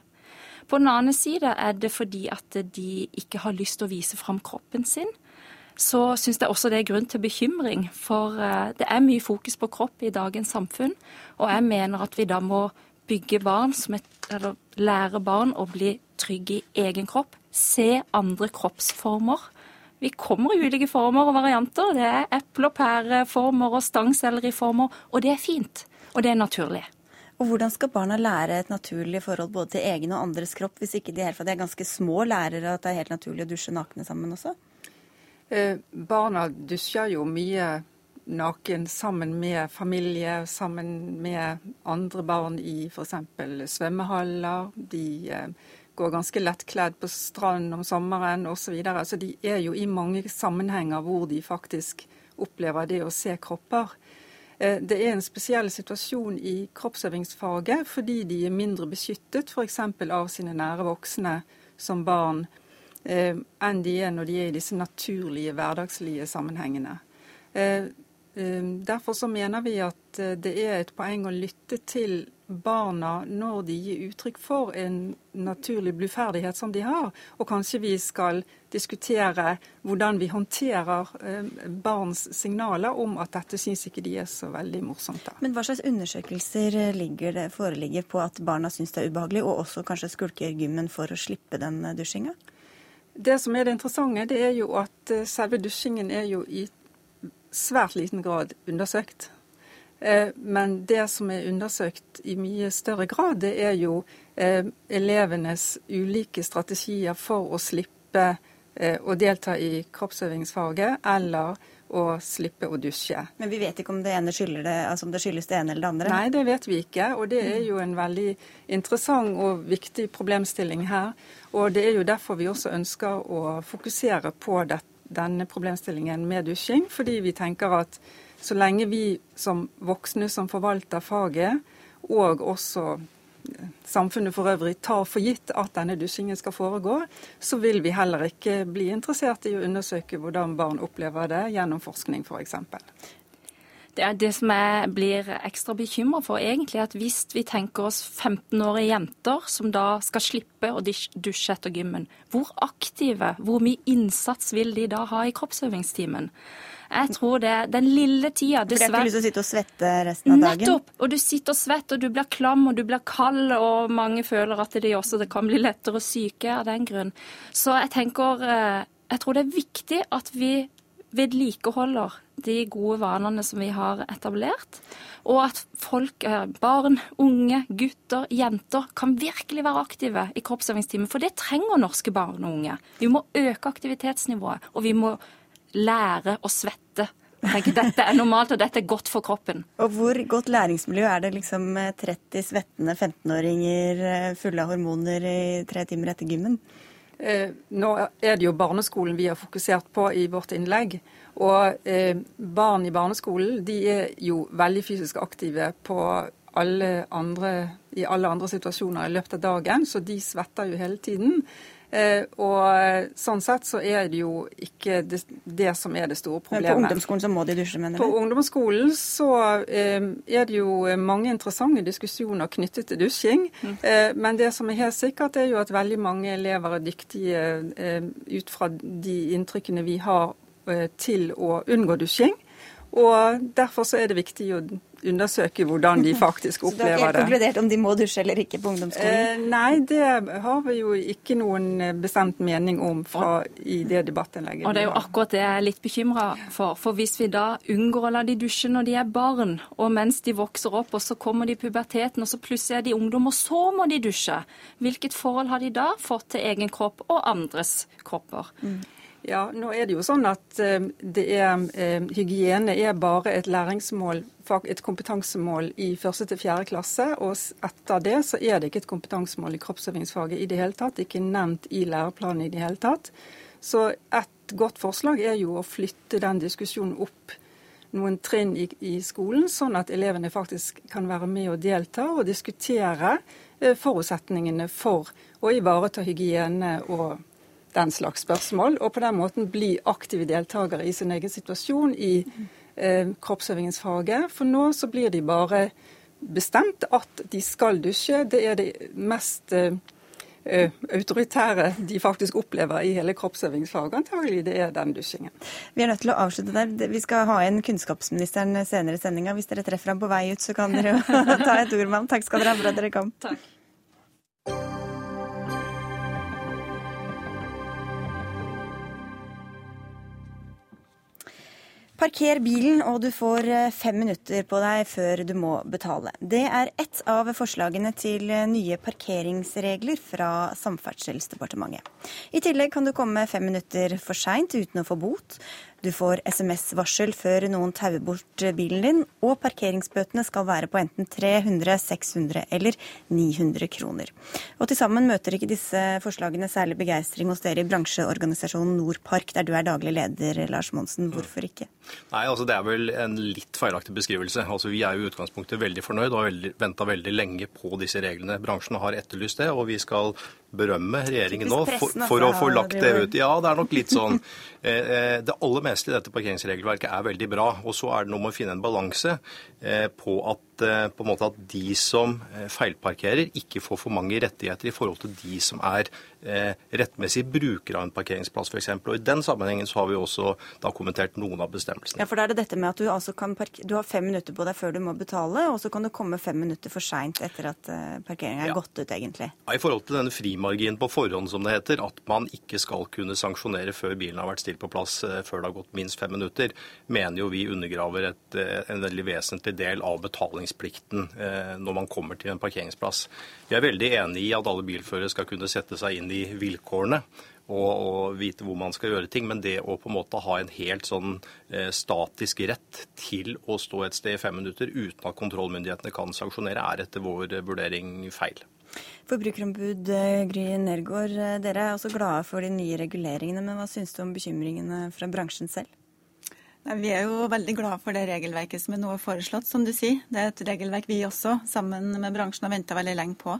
På den annen side er det fordi at de ikke har lyst til å vise fram kroppen sin så syns jeg også det er grunn til bekymring. For eh, det er mye fokus på kropp i dagens samfunn. Og jeg mener at vi da må bygge barn, et, eller lære barn å bli trygge i egen kropp. Se andre kroppsformer. Vi kommer i ulike former og varianter. Det er eple- og pæreformer og stangselleri-former. Og det er fint. Og det er naturlig. Og Hvordan skal barna lære et naturlig forhold både til egen og andres kropp, hvis ikke de er ganske små lærere at det er helt naturlig å dusje nakne sammen også? Eh, barna dusjer jo mye naken sammen med familie, sammen med andre barn i f.eks. svømmehaller. De eh, går ganske lettkledd på stranden om sommeren osv. Så, videre. så de er jo i mange sammenhenger hvor de faktisk opplever det å se kropper. Eh, det er en spesiell situasjon i kroppsøvingsfaget fordi de er mindre beskyttet f.eks. av sine nære voksne som barn enn de er når de er i disse naturlige, hverdagslige sammenhengene. Eh, Derfor så mener vi at det er et poeng å lytte til barna når de gir uttrykk for en naturlig bluferdighet som de har. Og kanskje vi skal diskutere hvordan vi håndterer eh, barns signaler om at dette syns ikke de er så veldig morsomt. Da. Men hva slags undersøkelser foreligger på at barna syns det er ubehagelig, og også kanskje skulker gymmen for å slippe den dusjinga? Det som er det interessante, det er jo at eh, selve dusjingen er jo i svært liten grad undersøkt. Eh, men det som er undersøkt i mye større grad, det er jo eh, elevenes ulike strategier for å slippe å delta i kroppsøvingsfaget eller å slippe å dusje. Men vi vet ikke om det ene det, altså om det skyldes det ene eller det andre? Nei, det vet vi ikke. Og det er jo en veldig interessant og viktig problemstilling her. Og det er jo derfor vi også ønsker å fokusere på det, denne problemstillingen med dusjing. Fordi vi tenker at så lenge vi som voksne som forvalter faget, og også eh, samfunnet for øvrig tar for gitt at denne dusjingen skal foregå, så vil vi heller ikke bli interessert i å undersøke hvordan barn opplever det gjennom forskning f.eks. Det er det som jeg blir ekstra bekymra for, egentlig, at hvis vi tenker oss 15-årige jenter som da skal slippe å dusje etter gymmen, hvor aktive, hvor mye innsats vil de da ha i kroppsøvingstimen? Jeg tror det er den lille tida For det er ikke lyst til å sitte og svette resten av dagen? Nettopp. Og du sitter og svetter, og du blir klam og du blir kald, og mange føler at de også det kan bli lettere syke av den grunn. Så jeg tenker eh, Jeg tror det er viktig at vi vedlikeholder de gode vanene som vi har etablert. Og at folk, eh, barn, unge, gutter, jenter kan virkelig være aktive i kroppsøvingstimen. For det trenger norske barn og unge. Vi må øke aktivitetsnivået, og vi må lære å svette. Tenker Dette er normalt, og dette er godt for kroppen. Og Hvor godt læringsmiljø er det liksom 30 svettende 15-åringer eh, fulle av hormoner i tre timer etter gymmen? Eh, nå er det jo barneskolen vi har fokusert på i vårt innlegg. Og eh, barn i barneskolen de er jo veldig fysisk aktive på alle andre, i alle andre situasjoner i løpet av dagen, så de svetter jo hele tiden. Eh, og sånn sett så er det jo ikke det, det, som er det store problemet. Men på ungdomsskolen så må de dusje, mener du? På ungdomsskolen så eh, er det jo mange interessante diskusjoner knyttet til dusjing. Mm. Eh, men det som er helt sikkert, er jo at veldig mange elever er dyktige eh, ut fra de inntrykkene vi har til å unngå dusjing. Og derfor så er det viktig å undersøke hvordan de *laughs* faktisk opplever det. Så du har ikke konkludert om de må dusje eller ikke på ungdomsskolen? Eh, nei, det har vi jo ikke noen eh, bestemt mening om fra, i det debattinnlegget. Og Det er jo akkurat det jeg er litt bekymra for. For hvis vi da unngår å la de dusje når de er barn, og mens de vokser opp, og så kommer de i puberteten, og så plutselig er de ungdom, og så må de dusje, hvilket forhold har de da fått til egen kropp og andres kropper? Mm. Ja, nå er det jo sånn at eh, er, eh, hygiene er bare et læringsmål, et kompetansemål i første til fjerde klasse. Og etter det så er det ikke et kompetansemål i kroppsøvingsfaget i det hele tatt. Ikke nevnt i læreplanen i det hele tatt. Så et godt forslag er jo å flytte den diskusjonen opp noen trinn i, i skolen, sånn at elevene faktisk kan være med og delta og diskutere eh, forutsetningene for å ivareta hygiene og den slags spørsmål, og på den måten bli aktive deltakere i sin egen situasjon i eh, kroppsøvingsfaget. For nå så blir de bare bestemt at de skal dusje. Det er det mest eh, eh autoritære de faktisk opplever i hele kroppsøvingsfaget. Antagelig det er den dusjingen. Vi er nødt til å avslutte der. Vi skal ha inn kunnskapsministeren senere i sendinga. Hvis dere treffer ham på vei ut, så kan dere jo *laughs* ta et ord med ham. Takk skal dere ha for at dere kom. Takk. Parker bilen, og du får eh, fem minutter på deg før du må betale. Det er ett av forslagene til eh, nye parkeringsregler fra Samferdselsdepartementet. I tillegg kan du komme fem minutter for seint uten å få bot. Du får SMS-varsel før noen tauer bort bilen din, og parkeringsbøtene skal være på enten 300, 600 eller 900 kroner. Og til sammen møter ikke disse forslagene særlig begeistring hos dere i bransjeorganisasjonen Nordpark, der du er daglig leder, Lars Monsen. Hvorfor ikke? Nei, altså Det er vel en litt feilaktig beskrivelse. Altså Vi er jo i utgangspunktet veldig fornøyd og har venta veldig lenge på disse reglene. Bransjen har etterlyst det, og vi skal berømme regjeringen nå for, for å få lagt det ut. Ja, det er nok litt sånn. *laughs* Eh, eh, det aller meste i dette parkeringsregelverket er veldig bra. Og så er det noe med å finne en balanse på at på en måte at de som feilparkerer, ikke får for mange rettigheter i forhold til de som er rettmessig brukere av en parkeringsplass f.eks. Og I den sammenhengen så har vi også da kommentert noen av bestemmelsene. Ja, for da er det dette med at Du, altså kan du har fem minutter på deg før du må betale, og så kan du komme fem minutter for seint etter at parkeringa er ja. gått ut, egentlig. Ja, I forhold til denne frimarginen på forhånd, som det heter, at man ikke skal kunne sanksjonere før bilen har vært stilt på plass før det har gått minst fem minutter, mener jo vi undergraver et, en veldig vesentlig del av betalingsplikten når man kommer til en parkeringsplass. Vi er veldig enig i at alle bilførere skal kunne sette seg inn i vilkårene. Og, og, vite hvor man skal gjøre ting. Men det å på en måte ha en helt sånn eh, statisk rett til å stå et sted i fem minutter uten at kontrollmyndighetene kan sanksjonere, er etter vår vurdering feil. Forbrukerombud Gry Nergård, dere er også glade for de nye reguleringene, men hva syns du om bekymringene fra bransjen selv? Vi er jo veldig glad for det regelverket som er nå foreslått, som du sier. Det er et regelverk vi også, sammen med bransjen, har venta veldig lenge på.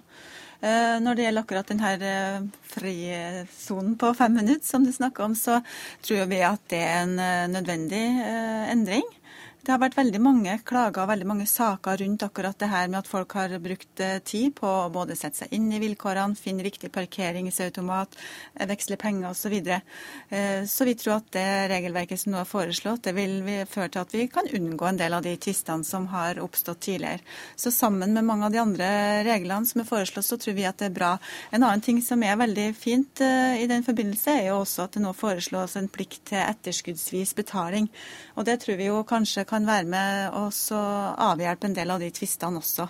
Eh, når det gjelder akkurat denne eh, frisonen på fem minutter som du snakker om, så tror vi at det er en eh, nødvendig endring. Det har vært veldig mange klager og veldig mange saker rundt akkurat det her med at folk har brukt eh, tid på å både sette seg inn i vilkårene, finne riktig parkeringsautomat, eh, veksle penger osv. Så, videre. Eh, så vi tror at det regelverket som nå er foreslått, det vil føre til at vi kan unngå en del av de tvistene som har oppstått tidligere. Så sammen med mange av de andre reglene som er foreslått, så tror vi at det er bra. En annen ting som er veldig fint i den forbindelse, er jo også at det nå foreslås en plikt til etterskuddsvis betaling. Og det tror vi jo kanskje kan være med og avhjelpe en del av de tvistene også.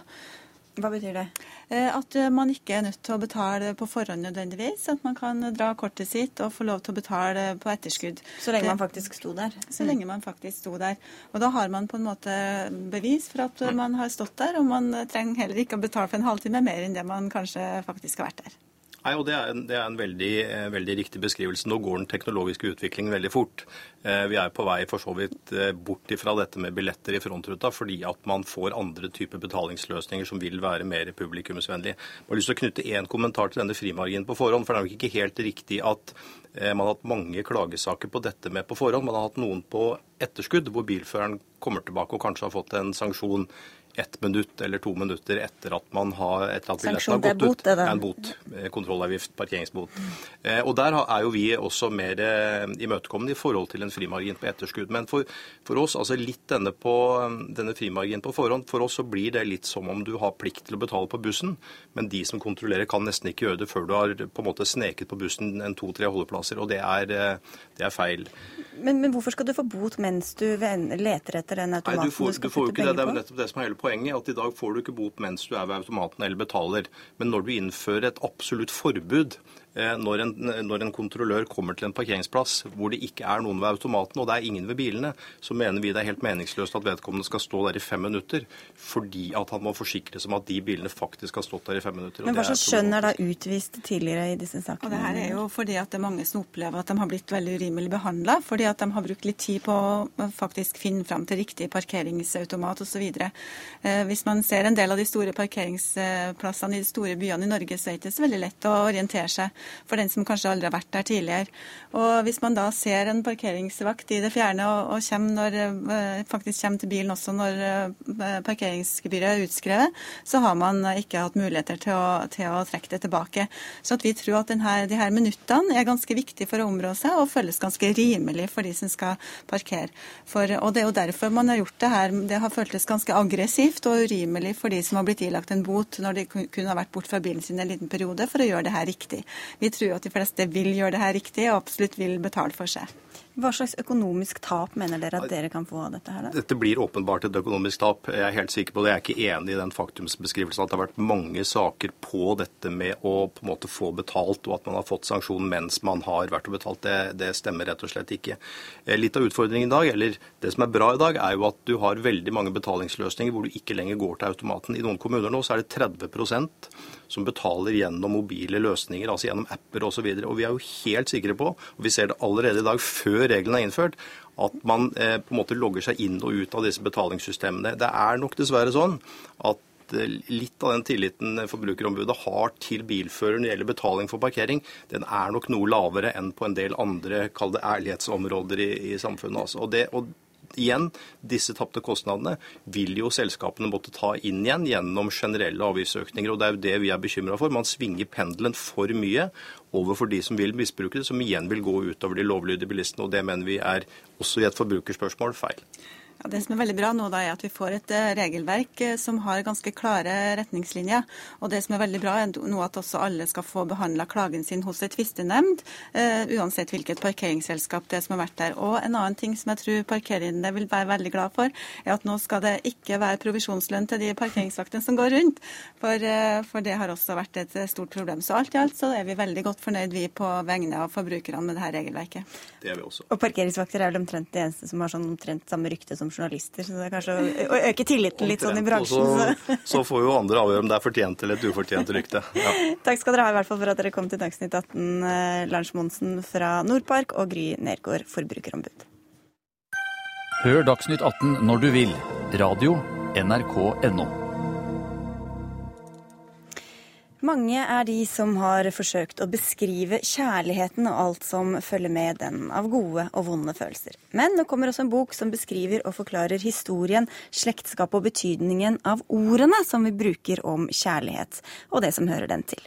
Hva betyr det? Eh, at man ikke er nødt til å betale på forhånd nødvendigvis. At man kan dra kortet sitt og få lov til å betale på etterskudd. Så lenge man faktisk sto der? Så lenge man faktisk sto der. Og da har man på en måte bevis for at man har stått der, og man trenger heller ikke å betale for en halvtime mer enn det man kanskje faktisk har vært der. Nei, og Det er en, det er en veldig, eh, veldig, riktig beskrivelse. Nå går den teknologiske utviklingen veldig fort. Eh, vi er på vei for så vidt eh, bort ifra dette med billetter i frontruta, fordi at man får andre typer betalingsløsninger som vil være mer publikumsvennlige. Jeg har lyst til å knytte én kommentar til denne frimarginen på forhånd. for Det er nok ikke helt riktig at man har hatt mange klagesaker på dette med på forhånd. Man har hatt noen på etterskudd, hvor bilføreren kommer tilbake og kanskje har fått en sanksjon ett minutt eller to minutter etter at man har etter at billetten har gått ut. Det er en bot. Eh, kontrollavgift, parkeringsbot. Mm. og Der er jo vi også mer eh, imøtekommende i forhold til en frimargin på etterskudd. Men for, for oss, altså litt denne, på, denne frimarginen på forhånd, for oss så blir det litt som om du har plikt til å betale på bussen, men de som kontrollerer kan nesten ikke gjøre det før du har på en måte sneket på bussen en to-tre holdeplasser. og det er, det er feil. Men, men, hvorfor skal du få bot mens du leter etter den automaten Nei, du, får, du skal du får putte penger på? Det er nettopp det som er hele poenget. At I dag får du ikke bot mens du er ved automaten eller betaler. Men når du innfører et absolutt forbud når en, når en, kontrollør kommer til en parkeringsplass hvor det ikke er noen ved automaten, og det er ingen ved bilene, så mener vi det er helt meningsløst at vedkommende skal stå der i fem minutter, fordi at han må forsikres om at de bilene faktisk har stått der i fem minutter. Men hva slags skjønn er da utvist tidligere i disse sakene? Og det her er jo fordi at det er mange som opplever at de har blitt veldig urimelig behandla, fordi at de har brukt litt tid på å faktisk finne fram til riktig parkeringsautomat osv. Eh, hvis man ser en del av de store parkeringsplassene i de store byene i Norge, så er det ikke så veldig lett å orientere seg for den som kanskje aldri har vært der tidligere. Og Hvis man da ser en parkeringsvakt i det fjerne og, og kommer når, eh, faktisk kommer til bilen også når eh, parkeringsgebyret er utskrevet, så har man ikke hatt muligheter til å, til å trekke det tilbake. Så vi tror at denne, de her minuttene er ganske viktige for å områ seg og føles ganske rimelig for de som skal parkere. For, og Det er jo derfor man har gjort det her. Det har føltes ganske aggressivt og urimelig for de som har blitt ilagt en bot når de kunne ha vært bort fra bilen sin en liten periode, for å gjøre det her riktig. Vi tror at de fleste vil gjøre det her riktig og absolutt vil betale for seg. Hva slags økonomisk tap mener dere at dere kan få av dette? her? Da? Dette blir åpenbart et økonomisk tap. Jeg er helt sikker på det. Jeg er ikke enig i den faktumsbeskrivelsen at det har vært mange saker på dette med å på en måte få betalt, og at man har fått sanksjon mens man har vært og betalt. Det, det stemmer rett og slett ikke. Eh, litt av utfordringen i dag, eller det som er bra i dag, er jo at du har veldig mange betalingsløsninger hvor du ikke lenger går til automaten. I noen kommuner nå så er det 30% som betaler gjennom mobile løsninger, altså gjennom apper osv. Og, så og vi er jo helt sikre på, og vi ser det allerede i dag før reglene er innført, at man eh, på en måte logger seg inn og ut av disse betalingssystemene. Det er nok dessverre sånn at at litt av den tilliten Forbrukerombudet har til bilfører når det gjelder betaling for parkering, den er nok noe lavere enn på en del andre kall det ærlighetsområder i, i samfunnet. Altså. Og det, og igjen, disse tapte kostnadene vil jo selskapene måtte ta inn igjen gjennom generelle avgiftsøkninger. og Det er jo det vi er bekymra for. Man svinger pendelen for mye overfor de som vil misbruke det, som igjen vil gå utover de lovlydige bilistene. og Det mener vi er også i et forbrukerspørsmål feil. Ja, det som er veldig bra nå, da, er at vi får et eh, regelverk eh, som har ganske klare retningslinjer. Og det som er veldig bra, er nå at også alle skal få behandla klagen sin hos et tvistenemnd, uh, uansett hvilket parkeringsselskap det er som har vært der. Og en annen ting som jeg tror parkerende vil være veldig glad for, er at nå skal det ikke være provisjonslønn til de parkeringsvaktene som går rundt. For, uh, for, det har også vært et stort problem. Så alt i alt så er vi veldig godt fornøyd, vi på vegne av forbrukerne med dette regelverket. Det er vi også. Og parkeringsvakter er vel omtrent de eneste som har sånn omtrent samme rykte som journalister. Så det er kanskje å, øke tilliten litt sånn i bransjen. Så, så, får jo andre avgjøre om det er fortjent eller et ufortjent rykte. Ja. *laughs* Takk skal dere ha i hvert fall for at dere kom til Dagsnytt 18, eh, Lars Monsen fra Nordpark og Gry Nergård, forbrukerombud. Hør Dagsnytt 18 når du vil. Radio NRK.no. Mange er de som har forsøkt å beskrive kjærligheten og alt som følger med den av gode og vonde følelser. Men nå kommer også en bok som beskriver og forklarer historien, slektskap og betydningen av ordene som vi bruker om kjærlighet, og det som hører den til.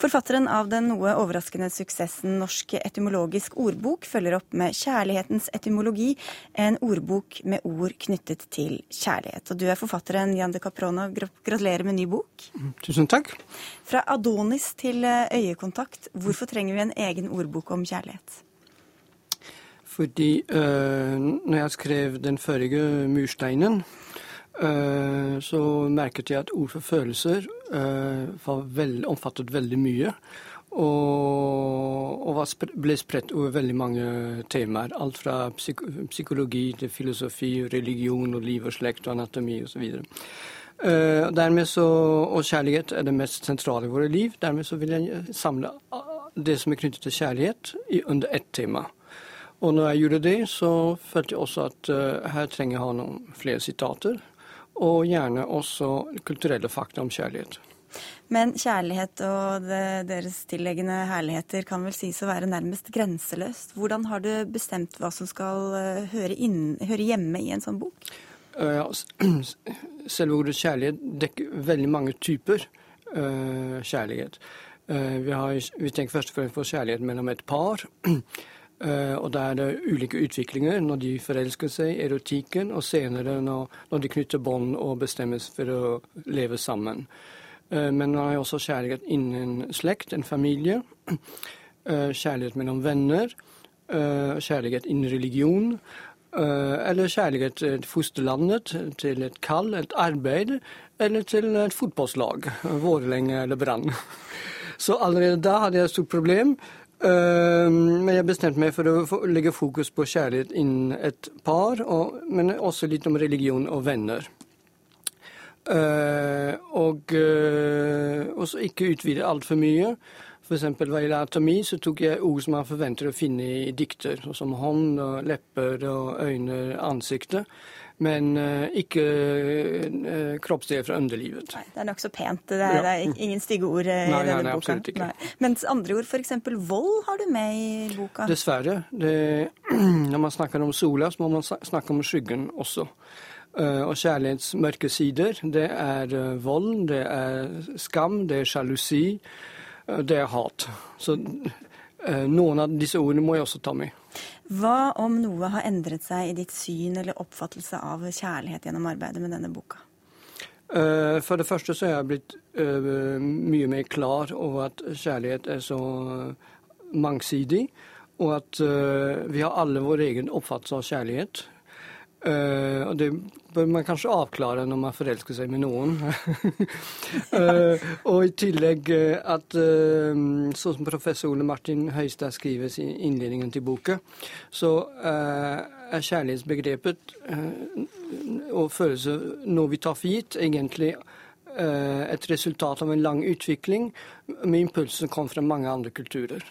Forfatteren av den noe overraskende suksessen Norsk etymologisk ordbok følger opp med Kjærlighetens etymologi, en ordbok med ord knyttet til kjærlighet. Og du er forfatteren Jan de Caprona. Gratulerer med ny bok. Tusen takk. Fra Adonis til eh, øyekontakt, hvorfor trenger vi en egen ordbok om kjærlighet? Fordi øh, når jeg skrev den forrige mursteinen, så merket jeg at ord for følelser uh, veld, omfattet veldig mye. Og, og spre, ble spredt over veldig mange temaer. Alt fra psyk psykologi til filosofi, religion, og liv og slekt og anatomi osv. Uh, dermed så, og kjærlighet er det mest sentrale i våre liv. Dermed så vil jeg samle det som er knyttet til kjærlighet, i, under ett tema. Og når jeg gjorde det, så følte jeg også at uh, her trenger jeg ha noen flere sitater og gjerne også kulturelle fakta om kjærlighet. Men kjærlighet og det, deres tilleggende herligheter kan vel sies å være nærmest grenseløst. Hvordan har du bestemt hva som skal eh, høre, inn, høre hjemme i en sånn bok? Uh, *clears throat* selve ordet kjærlighet dekker veldig mange typer uh, kjærlighet. Vi, har, vi, tenker først og fremst på kjærlighet mellom et par. *clears throat* Uh, og da er det ulike utviklinger når de forelsker seg, erotikken, og senere når, de knytter bånd og bestemmes for å leve sammen. Uh, men man har også kjærlighet innen slekt, en familie. Uh, *clears throat* kjærlighet mellom venner. kjærlighet innen religion. eller kjærlighet til fosterlandet, til et kall, et arbeid, eller til et fotballag. Vålerenga eller Brann. *laughs* Så allerede da hadde jeg et stort problem. Ehm, men jeg bestemte meg for å legge fokus på kjærlighet innen et par, men også litt om religion og venner. Uh, og uh, også ikke utvide altfor mye. F.eks. hva gjelder atomi, så tok jeg ord som man forventer å finne i dikter, som hånd, og lepper, og øyne, ansiktet men uh, ikke uh, kroppsdeler fra underlivet. Det er nokså pent. Det er, det er, ingen stygge ord i nei, denne nei, boka. Absolutt ikke. Nei. Mens andre ord, f.eks. vold, har du med i boka? Dessverre. Det, *clears throat* når man snakker om sola, så må man snakke om skyggen også. og kjærlighets mørke sider, det er vold, det er skam, det er sjalusi, det er hat. Så noen av disse ordene må jeg også ta med. Hva om noe har endret seg i ditt syn eller oppfattelse av kjærlighet gjennom arbeidet med denne boka? Eh, for det første så er jeg blitt uh, mye mer klar over at kjærlighet er så mangsidig, og at uh, vi har alle vår egen oppfattelse av kjærlighet. Uh, og det bør man kanskje avklare når man forelsker seg med noen. uh, *laughs* og i tillegg uh, at sånn som professor Ole Martin Høistad skriver i innledningen til boka, så er kjærlighetsbegrepet og følelser noe vi tar for gitt, egentlig et resultat av en lang utvikling med impulser som kom fra mange andre kulturer.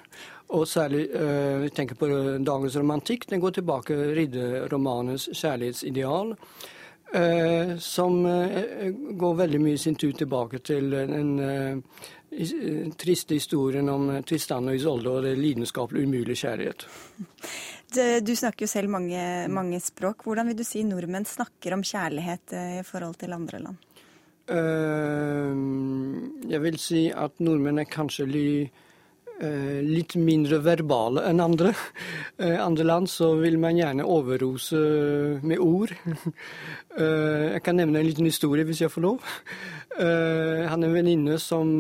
Og særlig øh, vi tenker på dagens romantikk. Den går tilbake til ridderromanens kjærlighetsideal. Eh, som eh, går veldig mye sin tur tilbake til den eh, triste historien om Tristan og Isolde og det lidenskapelig umulige kjærlighet. Du snakker jo selv mange, mange, språk. Hvordan vil du si nordmenn snakker om kjærlighet i forhold til andre land? Jeg vil si at nordmenn er kanskje litt Eh, litt mindre verbale enn andre. *laughs* Eh, andre land så vil man gjerne overrose med ord. *laughs* Eh, jeg kan nevne en liten historie, hvis jeg får lov. *laughs* Jeg hadde en venninne som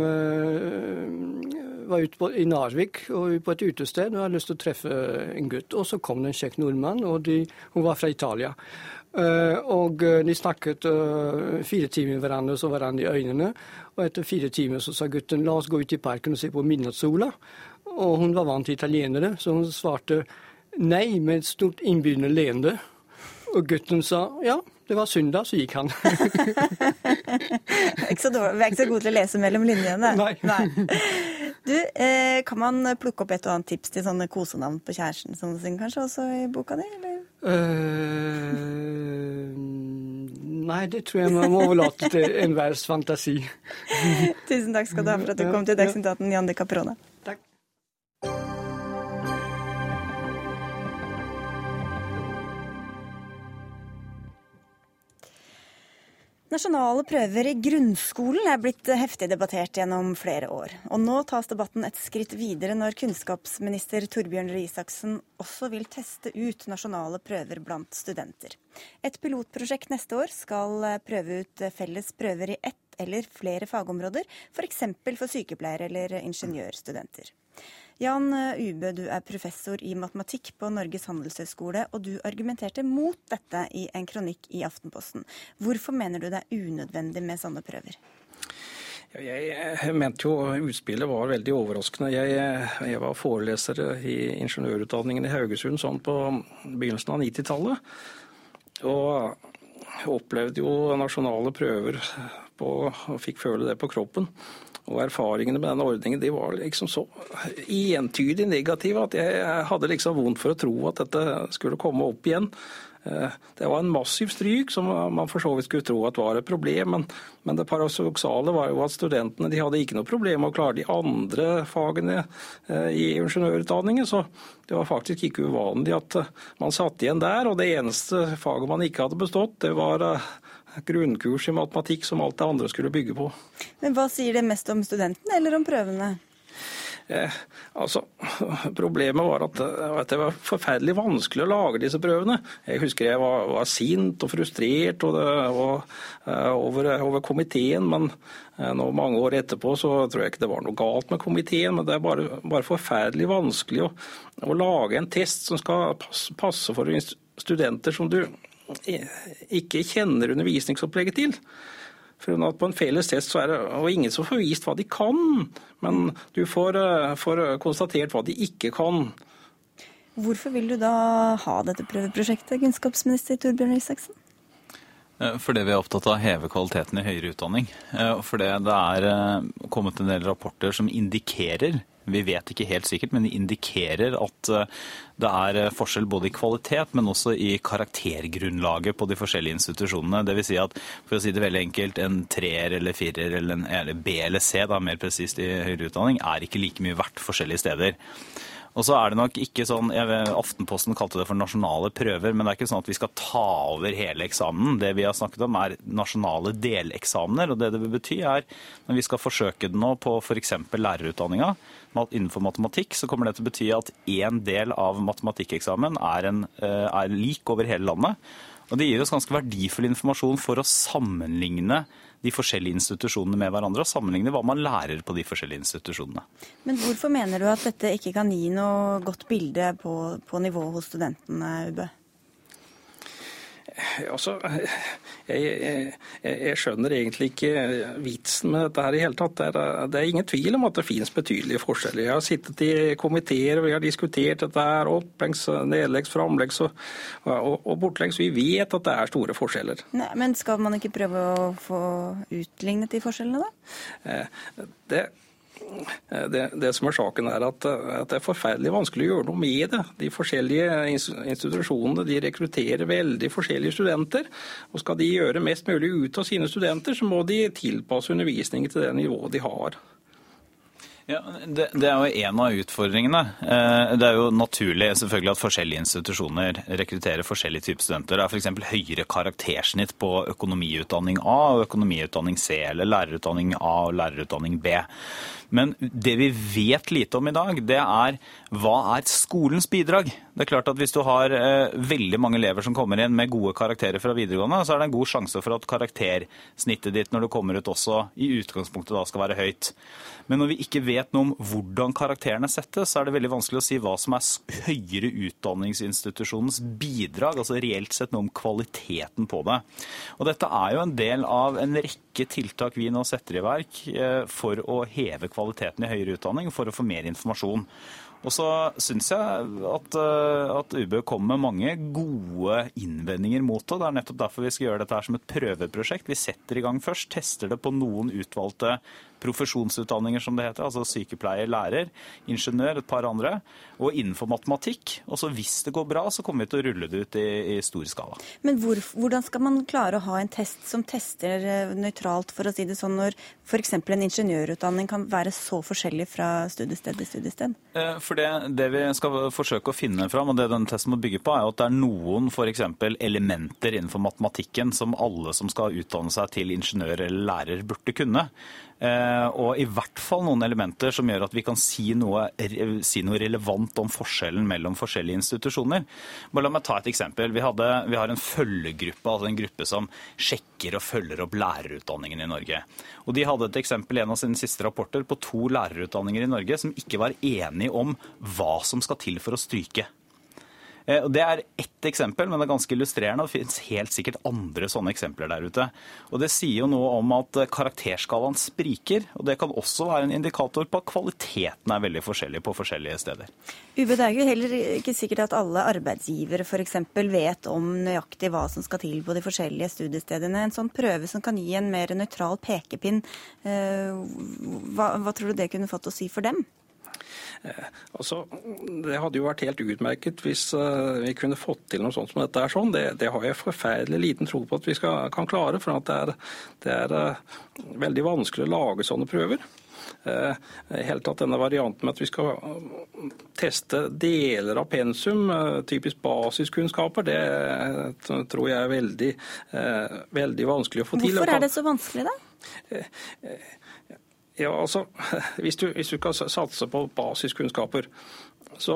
var ute på, i Narvik og på et utested og hadde lyst til å treffe en gutt. Og så kom det en kjekk nordmann, og de, hun var fra Italia. Og de snakket fire timer med hverandre, så hverandre i øynene. Og etter fire timer så sa gutten la oss gå ut i parken og se på midnattssola. Og hun var vant til italienere, så hun svarte nei med et stort innbydende leende. Og gutten sa ja, det var søndag, så gikk han. *laughs* Vi er ikke så gode til å lese mellom linjene. Nei. Nei. Du, eh, Kan man plukke opp et og annet tips til sånne kosenavn på kjæresten sånn kanskje også i boka di? eller? Uh, nei, det tror jeg man må overlate til enhvers fantasi. *laughs* Tusen takk skal du ha for at du kom til Dagsnytt 18, Jan de Caprone. Nasjonale prøver i grunnskolen er blitt heftig debattert gjennom flere år. Og nå tas debatten et skritt videre når kunnskapsminister Torbjørn Røe Isaksen også vil teste ut nasjonale prøver blant studenter. Et pilotprosjekt neste år skal prøve ut felles prøver i ett eller flere fagområder, f.eks. For, for sykepleiere eller ingeniørstudenter. Jan Ube, du er professor i matematikk på Norges handelshøyskole, og du argumenterte mot dette i en kronikk i Aftenposten. Hvorfor mener du det er unødvendig med sånne prøver? Jeg mente jo utspillet var veldig overraskende. Jeg, jeg var foreleser i ingeniørutdanningen i Haugesund sånn på begynnelsen av 90-tallet. Og opplevde jo nasjonale prøver på, og fikk føle det på kroppen. Og erfaringene med denne ordningen de var liksom så entydig negative at jeg hadde liksom vondt for å tro at dette skulle komme opp igjen. Eh, det var en massiv stryk som man for så vidt skulle tro at var et problem. Men, men det paradoksale var jo at studentene de hadde ikke noe problem med å klare de andre fagene eh, i ingeniørutdanningen. Så det var faktisk ikke uvanlig at eh, man satt igjen der. Og det eneste faget man ikke hadde bestått, det var grunnkurs i matematikk som alt det andre skulle bygge på. Men Hva sier det mest om studentene eller om prøvene? Eh, altså, Problemet var at, at, det var forferdelig vanskelig å lage disse prøvene. Jeg husker jeg var, var sint og frustrert og det, og, uh, over, over, komiteen, men uh, nå mange år etterpå så tror jeg ikke det var noe galt med komiteen. Men det er bare, bare forferdelig vanskelig å, å, lage en test som skal passe, passe for studenter som du ikke kjenner undervisningsopplegget til. For på en felles test så er det og ingen som får vist hva de kan, men du får, eh, får konstatert hva de ikke kan. Hvorfor vil du da ha dette prøveprosjektet, kunnskapsminister Torbjørn Isaksen? Eh, fordi vi er opptatt av å heve kvaliteten i høyere utdanning. For fordi det er kommet en del rapporter som indikerer vi vet ikke helt sikkert, men det indikerer at eh, det er eh, forskjell både i kvalitet, men også i karaktergrunnlaget på de forskjellige institusjonene. Vil si at, for å si det veldig enkelt, en treer eller firer eller en eller B eller C, da, mer presist i høyere utdanning, er ikke like mye verdt forskjellige steder. Og så er det nok ikke sånn, jeg, Aftenposten kalte det for nasjonale prøver, men det er ikke sånn at vi skal ta over hele eksamen. Det vi har snakket om er nasjonale deleksamener. og Det det vil bety er, når vi skal forsøke det nå på f.eks. lærerutdanninga, innenfor matematikk, så kommer det til å bety at én del av matematikkeksamen er, en, eh, er lik over hele landet. Og Det gir oss ganske verdifull informasjon for å sammenligne de forskjellige institusjonene med hverandre, og sammenligne hva man lærer på de forskjellige institusjonene. Men hvorfor mener du at dette ikke kan gi noe godt bilde på, på nivået hos studentene, Ubø? Altså, jeg, jeg, jeg, skjønner egentlig ikke vitsen med dette her i hele tatt. Det er, det er, ingen tvil om at det finnes betydelige forskjeller. Jeg har sittet i komiteer vi har diskutert dette her, opplengs, nedleggs, framleggs og, og, og bortlengs. Vi vet at det er store forskjeller. Nei, men skal man ikke prøve å få utlignet de forskjellene, da? Eh, det det, det, som er saken er at, at, det er forferdelig vanskelig å gjøre noe med det. De forskjellige institusjonene de rekrutterer veldig forskjellige studenter. og Skal de gjøre mest mulig ut av sine studenter, så må de tilpasse undervisningen til det nivået de har. Ja, det, det, er jo en av utfordringene. Eh, det er jo naturlig selvfølgelig at forskjellige institusjoner rekrutterer forskjellige typer studenter. Det er f.eks. høyere karaktersnitt på økonomiutdanning A og økonomiutdanning C, eller lærerutdanning A og lærerutdanning B. Men det vi vet lite om i dag, det er hva er skolens bidrag? Det er klart at Hvis du har eh, veldig mange elever som kommer inn med gode karakterer fra videregående, så er det en god sjanse for at karaktersnittet ditt når du kommer ut også i utgangspunktet da skal være høyt. Men når vi ikke vet noe om hvordan karakterene settes, så er det veldig vanskelig å si hva som er høyere utdanningsinstitusjonens bidrag, altså reelt sett noe om kvaliteten på det. Og dette er jo en del av en rekke tiltak vi nå setter i verk eh, for å heve kvaliteten i høyere utdanning, for å få mer informasjon. Og så syns jeg at, eh, at UB kommer med mange gode innvendinger mot det. Det er nettopp derfor vi skal gjøre dette her som et prøveprosjekt. Vi setter i gang først, tester det på noen utvalgte profesjonsutdanninger, som det heter. Altså sykepleier, lærer, ingeniør, et par andre. Og innenfor matematikk. Og så hvis det går bra, så kommer vi til å rulle det ut i, i stor skala. Men hvor, hvordan skal man klare å ha en test som tester eh, nøytralt, for å si det sånn, når f.eks. en ingeniørutdanning kan være så forskjellig fra studiested til studiested? Eh, for det, det, vi skal forsøke å finne fram, og det den testen må bygge på, er at det er noen f.eks. elementer innenfor matematikken som alle som skal utdanne seg til ingeniør eller lærer, burde kunne. Eh, og i hvert fall noen elementer som gjør at vi kan si noe, si noe, relevant om forskjellen mellom forskjellige institusjoner. Bare la meg ta et eksempel. Vi, hadde, vi har en følgegruppe, altså en gruppe som sjekker og følger opp lærerutdanningen i Norge. Og De hadde et eksempel i en av sine siste rapporter på to lærerutdanninger i Norge som ikke var enige om hva som skal til for å stryke. Eh, det er ett eksempel, men det er ganske illustrerende. Det finnes helt sikkert andre sånne eksempler der ute. Og Det sier jo noe om at eh, karakterskalaen spriker. og Det kan også være en indikator på at kvaliteten er veldig forskjellig på forskjellige steder. Ube, det er jo heller ikke sikkert at alle arbeidsgivere f.eks. vet om nøyaktig hva som skal til på de forskjellige studiestedene. En sånn prøve som kan gi en mer nøytral pekepinn, eh, hva, hva tror du det kunne fått å si for dem? Eh, altså, det hadde jo vært helt utmerket hvis uh, vi kunne fått til noe sånt som dette. er sånn. Det, det har jeg forferdelig liten tro på at vi skal, kan klare. For det er, det er uh, veldig vanskelig å lage sånne prøver. Uh, helt tatt denne varianten med at vi skal teste deler av pensum, typisk basiskunnskaper, det tror jeg er veldig, veldig vanskelig å få til. Hvorfor er det så vanskelig, da? Ja, altså, *laughs* hvis du, hvis du kan satse på basiskunnskaper så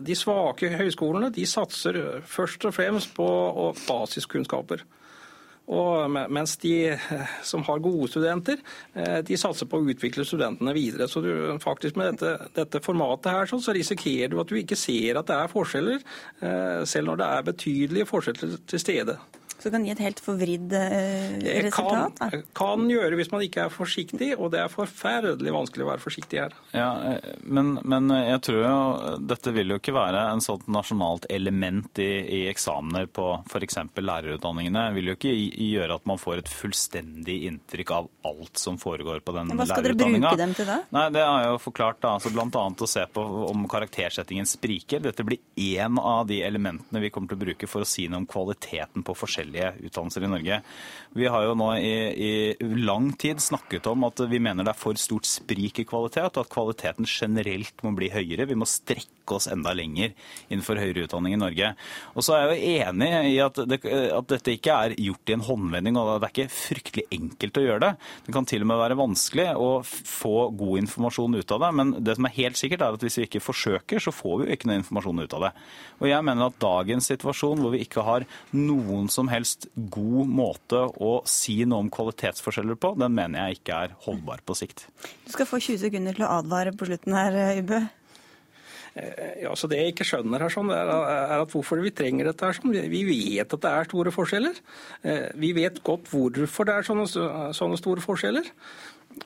De svake høyskolene de satser først og fremst på basiskunnskaper. Og mens de som har gode studenter, eh, de satser på å utvikle studentene videre. Så du, faktisk med dette, dette formatet her, så risikerer du at du ikke ser at det er forskjeller, eh, selv når det er betydelige forskjeller til stede. Så det kan gi et helt forvridd eh, resultat? Kan, kan gjøre hvis man ikke er forsiktig, og det er forferdelig vanskelig å være forsiktig her. Ja, eh, men, men jeg tror jo dette vil jo ikke være en sånt nasjonalt element i, i eksamener på f.eks. lærerutdanningene. Det vil jo ikke gjøre at man får et fullstendig inntrykk av alt som foregår på den lærerutdanninga. Hva skal dere bruke dem til da? Nei, Det har jeg jo forklart. da, altså Bl.a. å se på om karaktersettingen spriker. Dette blir én av de elementene vi kommer til å bruke for å si noe om kvaliteten på forskjellige forskjellige utdannelser i Norge. Vi har jo nå i, i, lang tid snakket om at vi mener det er for stort sprik i kvalitet, og at kvaliteten generelt må bli høyere. Vi må strekke oss enda lenger innenfor høyere utdanning i Norge. Og så er jeg jo enig i at, det, at dette ikke er gjort i en håndvending, og det er ikke fryktelig enkelt å gjøre det. Det kan til og med være vanskelig å få god informasjon ut av det, men det som er helt sikkert er at hvis vi ikke forsøker, så får vi jo ikke noe informasjon ut av det. Og jeg mener at dagens situasjon, hvor vi ikke har noen som helst god måte å si noe om kvalitetsforskjeller på, den mener jeg ikke er holdbar på sikt. Du skal få 20 sekunder til å advare på slutten her, Ubø. Eh, ja, så Det jeg ikke skjønner, her, sånn, er, at hvorfor vi trenger dette. her. Sånn. Vi vet at det er store forskjeller. Eh, vi vet godt hvorfor det er sånne, sånne store forskjeller.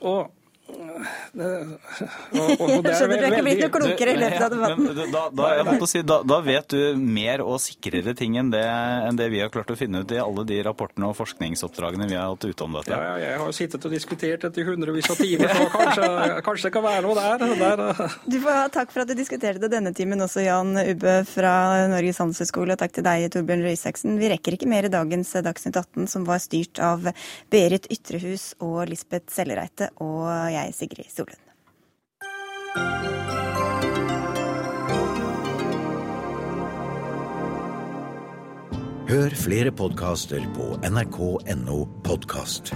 Og og, og Skjønner du er ikke blitt noe klokere i løpet av debatten. Da, da, jeg si, da, da, vet du mer og sikrere ting enn det, enn det, vi har klart å finne ut i alle de rapportene og forskningsoppdragene vi har hatt ute om dette. Ja, jeg har sittet og diskutert dette i hundrevis av timer, så kanskje, kanskje, det kan være noe der, der. Du får ha takk for at du diskuterte det denne timen også, Jan Ubbe fra Norges handelshøyskole. Og takk til deg, Torbjørn Røe Isaksen. Vi rekker ikke mer i dagens Dagsnytt 18, som var styrt av Berit Ytrehus og Lisbeth Sellereite og jeg, Sigrid Solund. Hør flere podkaster på nrk.no podkast.